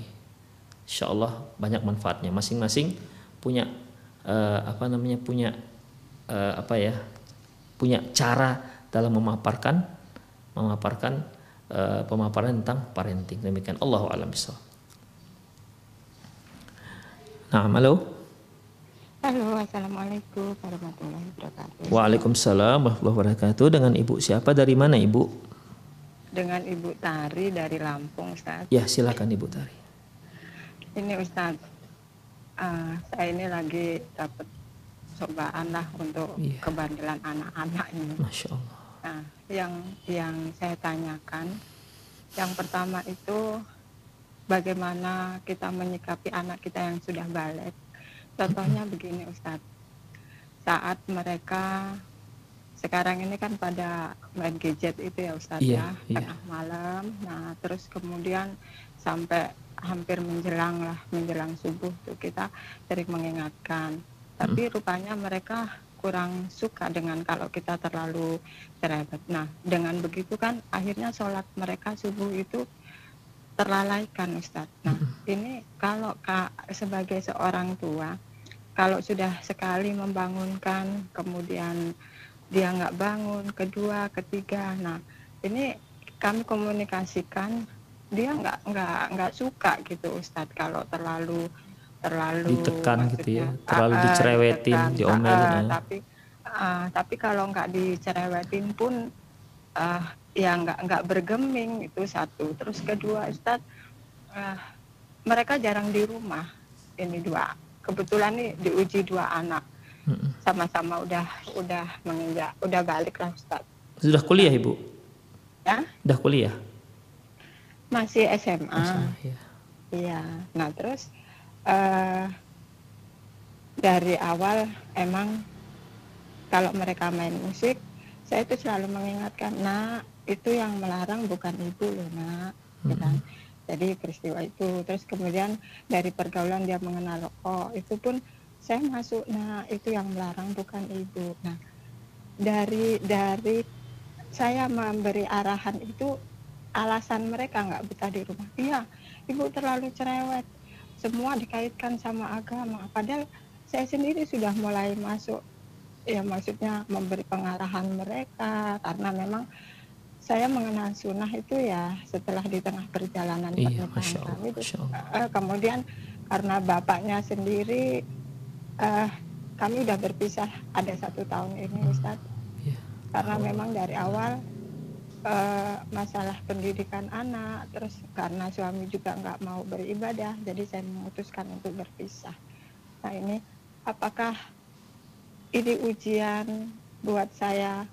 A: Insya Allah banyak manfaatnya. Masing-masing punya uh, apa namanya punya uh, apa ya punya cara dalam memaparkan memaparkan uh, pemaparan tentang parenting. Demikian Allah alam. Nah, halo.
C: Halo, Assalamualaikum warahmatullahi wabarakatuh.
A: Waalaikumsalam warahmatullahi wabarakatuh. Dengan Ibu siapa? Dari mana Ibu?
C: Dengan Ibu Tari dari Lampung, Ustaz.
A: Ya, silakan Ibu Tari.
C: Ini Ustaz, uh, saya ini lagi dapat cobaan lah untuk yeah. kebandelan anak-anak ini.
A: Masya Allah.
C: Nah, yang yang saya tanyakan, yang pertama itu bagaimana kita menyikapi anak kita yang sudah balik Contohnya begini Ustadz, saat mereka sekarang ini kan pada main gadget itu ya Ustadz
A: iya,
C: ya, iya. tengah malam, nah terus kemudian sampai hampir menjelang lah, menjelang subuh tuh kita sering mengingatkan. Tapi hmm. rupanya mereka kurang suka dengan kalau kita terlalu cerewet. Nah, dengan begitu kan akhirnya sholat mereka subuh itu terlalaikan Ustadz. Nah, hmm. ini kalau kak sebagai seorang tua kalau sudah sekali membangunkan kemudian dia nggak bangun kedua ketiga. Nah ini kami komunikasikan dia nggak nggak nggak suka gitu Ustadz. Kalau terlalu terlalu
A: ditekan gitu ya terlalu uh, dicerewetin ditekan, diomelin uh,
C: ya. tapi uh, tapi kalau nggak dicerewetin pun uh, ya nggak nggak bergeming itu satu. Terus kedua Ustadz uh, mereka jarang di rumah. Ini dua kebetulan nih diuji dua anak. Sama-sama udah udah menginjak udah balik lah Ustaz.
A: Sudah kuliah ibu?
C: Ya
A: sudah kuliah?
C: Masih SMA iya. Ya. nah terus uh, dari awal emang kalau mereka main musik saya itu selalu mengingatkan nah itu yang melarang bukan ibu loh nak. Mm -hmm jadi peristiwa itu. Terus kemudian dari pergaulan dia mengenal oh itu pun saya masuk. Nah itu yang melarang bukan ibu. Nah dari dari saya memberi arahan itu alasan mereka nggak betah di rumah. Iya ibu terlalu cerewet. Semua dikaitkan sama agama. Padahal saya sendiri sudah mulai masuk. Ya maksudnya memberi pengarahan mereka karena memang saya mengenal sunnah itu ya setelah di tengah perjalanan
A: iya, pernikahan kami.
C: Uh, kemudian karena bapaknya sendiri, uh, kami udah berpisah ada satu tahun ini, hmm. Ustaz. Yeah. Karena oh. memang dari awal uh, masalah pendidikan anak, terus karena suami juga nggak mau beribadah, jadi saya memutuskan untuk berpisah. Nah ini, apakah ini ujian buat saya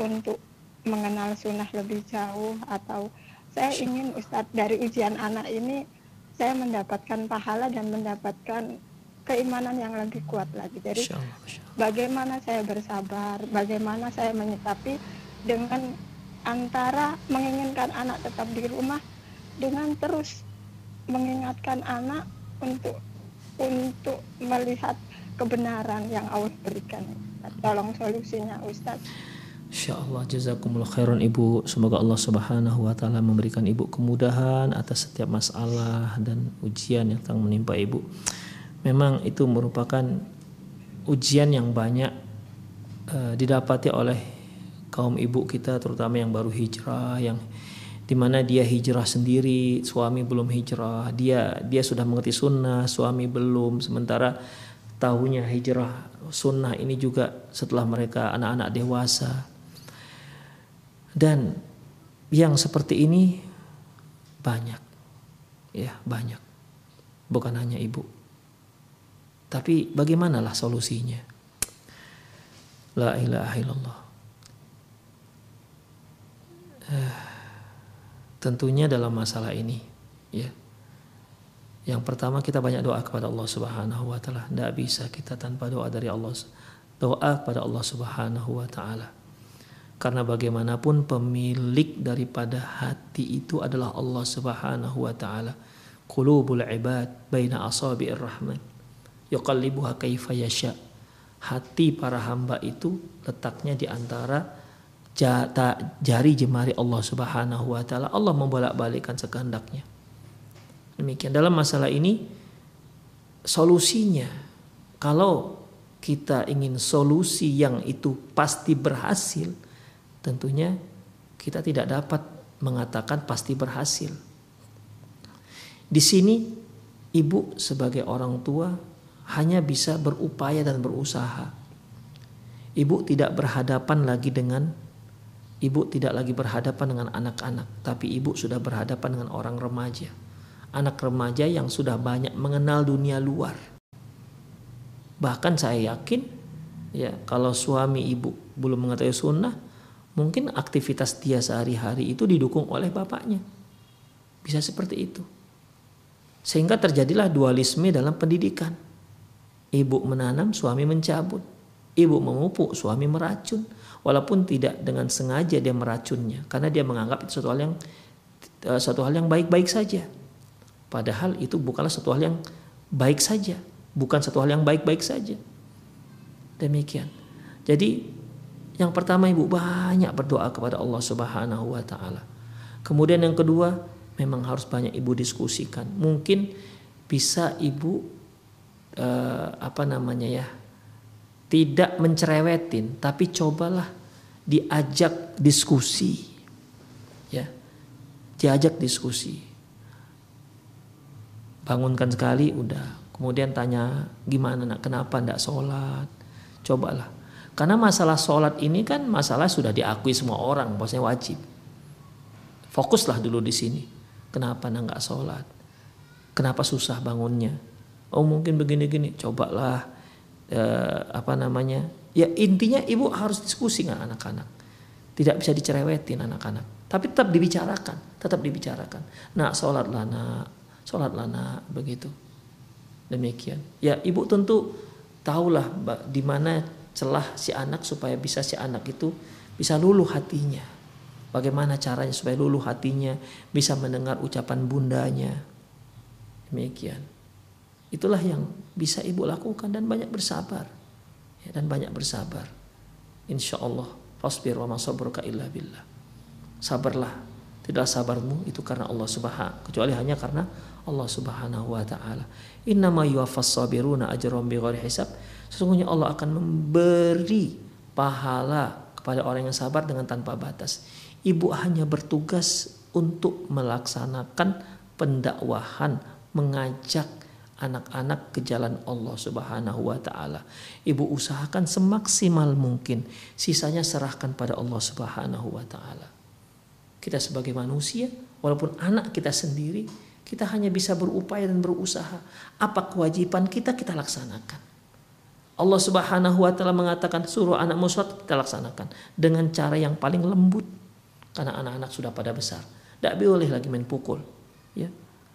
C: untuk mengenal sunnah lebih jauh atau saya ingin Ustadz dari ujian anak ini saya mendapatkan pahala dan mendapatkan keimanan yang lebih kuat lagi. Jadi bagaimana saya bersabar, bagaimana saya menyikapi dengan antara menginginkan anak tetap di rumah dengan terus mengingatkan anak untuk untuk melihat kebenaran yang Allah berikan. Tolong solusinya Ustadz.
A: Insya Allah jazakumullah khairan ibu. Semoga Allah subhanahu wa ta'ala memberikan ibu kemudahan atas setiap masalah dan ujian yang tengah menimpa ibu. Memang itu merupakan ujian yang banyak uh, didapati oleh kaum ibu kita terutama yang baru hijrah yang di mana dia hijrah sendiri suami belum hijrah dia dia sudah mengerti sunnah suami belum. Sementara tahunya hijrah sunnah ini juga setelah mereka anak-anak dewasa dan yang seperti ini banyak. Ya, banyak. Bukan hanya ibu. Tapi bagaimanalah solusinya? La ilaha illallah. Uh, tentunya dalam masalah ini, ya. Yang pertama kita banyak doa kepada Allah Subhanahu wa taala. Tidak bisa kita tanpa doa dari Allah. Doa kepada Allah Subhanahu wa taala. Karena bagaimanapun pemilik daripada hati itu adalah Allah Subhanahu wa taala. Qulubul ibad baina asabi'ir rahman. kaifa yasha. Hati para hamba itu letaknya di antara jari jemari Allah Subhanahu wa taala. Allah membolak-balikkan sekehendaknya. Demikian dalam masalah ini solusinya kalau kita ingin solusi yang itu pasti berhasil, tentunya kita tidak dapat mengatakan pasti berhasil. Di sini ibu sebagai orang tua hanya bisa berupaya dan berusaha. Ibu tidak berhadapan lagi dengan Ibu tidak lagi berhadapan dengan anak-anak, tapi ibu sudah berhadapan dengan orang remaja. Anak remaja yang sudah banyak mengenal dunia luar. Bahkan saya yakin ya kalau suami ibu belum mengetahui sunnah, mungkin aktivitas dia sehari-hari itu didukung oleh bapaknya. Bisa seperti itu. Sehingga terjadilah dualisme dalam pendidikan. Ibu menanam, suami mencabut. Ibu memupuk, suami meracun walaupun tidak dengan sengaja dia meracunnya karena dia menganggap itu suatu hal yang eh, suatu hal yang baik-baik saja. Padahal itu bukanlah suatu hal yang baik saja, bukan satu hal yang baik-baik saja. Demikian. Jadi yang pertama ibu banyak berdoa kepada Allah Subhanahu wa taala. Kemudian yang kedua memang harus banyak ibu diskusikan. Mungkin bisa ibu eh, apa namanya ya tidak mencerewetin tapi cobalah diajak diskusi ya. Diajak diskusi. Bangunkan sekali udah. Kemudian tanya gimana nak? Kenapa ndak sholat? Cobalah karena masalah sholat ini kan masalah sudah diakui semua orang bahwasanya wajib. Fokuslah dulu di sini. Kenapa nak nggak sholat? Kenapa susah bangunnya? Oh mungkin begini-gini. Cobalah eh, apa namanya? Ya intinya ibu harus diskusi dengan anak-anak. Tidak bisa dicerewetin anak-anak. Tapi tetap dibicarakan tetap dibicarakan. Nak sholatlah nak. Sholatlah nak. Begitu. Demikian. Ya ibu tentu tahulah di mana celah si anak supaya bisa si anak itu bisa luluh hatinya bagaimana caranya supaya luluh hatinya bisa mendengar ucapan bundanya demikian Itulah yang bisa ibu lakukan dan banyak bersabar. Ya, dan banyak bersabar. Insya Allah. Fasbir wa masabruka illa billah. Sabarlah. Tidak sabarmu itu karena Allah subhanahu kecuali hanya karena Allah subhanahu wa ta'ala. Innama yuwafas sabiruna ajram bighairi hisab. Sesungguhnya Allah akan memberi pahala kepada orang yang sabar dengan tanpa batas. Ibu hanya bertugas untuk melaksanakan pendakwahan, mengajak anak-anak ke jalan Allah Subhanahu wa taala. Ibu usahakan semaksimal mungkin, sisanya serahkan pada Allah Subhanahu wa taala. Kita sebagai manusia, walaupun anak kita sendiri, kita hanya bisa berupaya dan berusaha. Apa kewajiban kita kita laksanakan. Allah Subhanahu wa taala mengatakan suruh anak muswat kita laksanakan dengan cara yang paling lembut karena anak-anak sudah pada besar. Tidak boleh lagi main pukul, ya.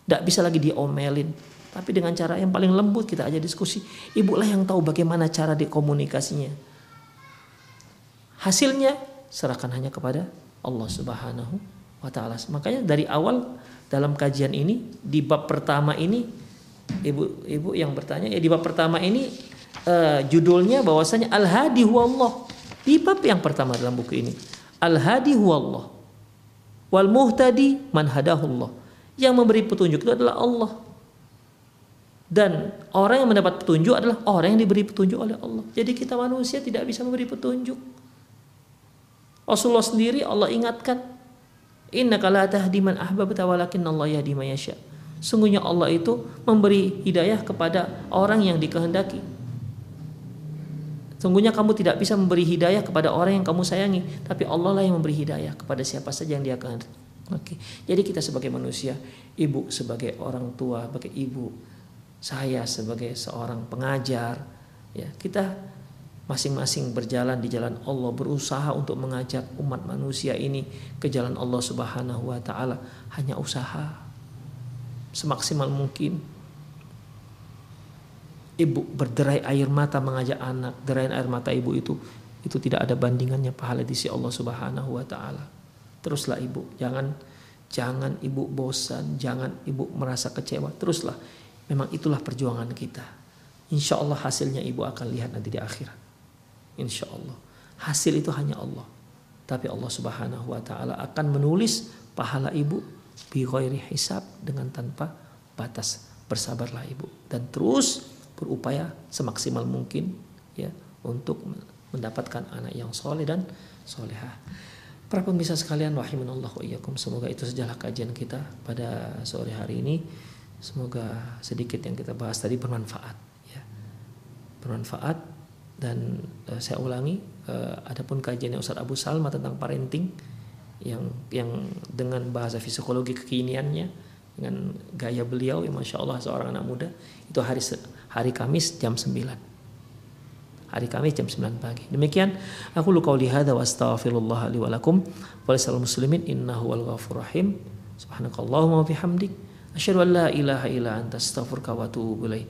A: Tidak bisa lagi diomelin, tapi dengan cara yang paling lembut kita aja diskusi. Ibulah yang tahu bagaimana cara dikomunikasinya. Hasilnya serahkan hanya kepada Allah Subhanahu wa taala. Makanya dari awal dalam kajian ini di bab pertama ini ibu-ibu yang bertanya ya di bab pertama ini uh, judulnya bahwasanya Al-Hadi huwallah. Di bab yang pertama dalam buku ini Al-Hadi huwallah. Wal muhtadi man hadahullah. Yang memberi petunjuk itu adalah Allah. Dan orang yang mendapat petunjuk adalah orang yang diberi petunjuk oleh Allah. Jadi kita manusia tidak bisa memberi petunjuk. Rasulullah sendiri Allah ingatkan, Inna la tahdi man ahbabta walakin Allah yahdi. Sungguhnya Allah itu memberi hidayah kepada orang yang dikehendaki. Sungguhnya kamu tidak bisa memberi hidayah kepada orang yang kamu sayangi, tapi Allah lah yang memberi hidayah kepada siapa saja yang Dia kehendaki. Oke. Jadi kita sebagai manusia, ibu sebagai orang tua, sebagai ibu, saya sebagai seorang pengajar ya kita masing-masing berjalan di jalan Allah berusaha untuk mengajak umat manusia ini ke jalan Allah Subhanahu wa taala. Hanya usaha semaksimal mungkin. Ibu berderai air mata mengajak anak derai air mata ibu itu itu tidak ada bandingannya pahala di sisi Allah Subhanahu wa taala. Teruslah ibu. Jangan jangan ibu bosan jangan ibu merasa kecewa. Teruslah. Memang itulah perjuangan kita. Insya Allah hasilnya ibu akan lihat nanti di akhirat. Insya Allah. Hasil itu hanya Allah. tapi Allah Subhanahu wa taala akan menulis pahala ibu bi hisab dengan tanpa batas. Bersabarlah ibu dan terus berupaya semaksimal mungkin ya untuk mendapatkan anak yang soleh dan solehah. Para pemirsa sekalian, rahimanallahu iyyakum. Semoga itu sejalah kajian kita pada sore hari ini. Semoga sedikit yang kita bahas tadi bermanfaat ya. Bermanfaat dan uh, saya ulangi uh, adapun kajian Ustaz Abu Salma tentang parenting yang yang dengan bahasa psikologi kekiniannya dengan gaya beliau ya Masya Allah seorang anak muda itu hari hari Kamis jam 9 hari Kamis jam 9 pagi. Demikian aku lu qauli hadza wa astaghfirullah li wa lakum muslimin innahu wal ghafur rahim. Subhanakallahumma wa bihamdik asyhadu an la ilaha illa anta astaghfiruka wa atubu ilaik.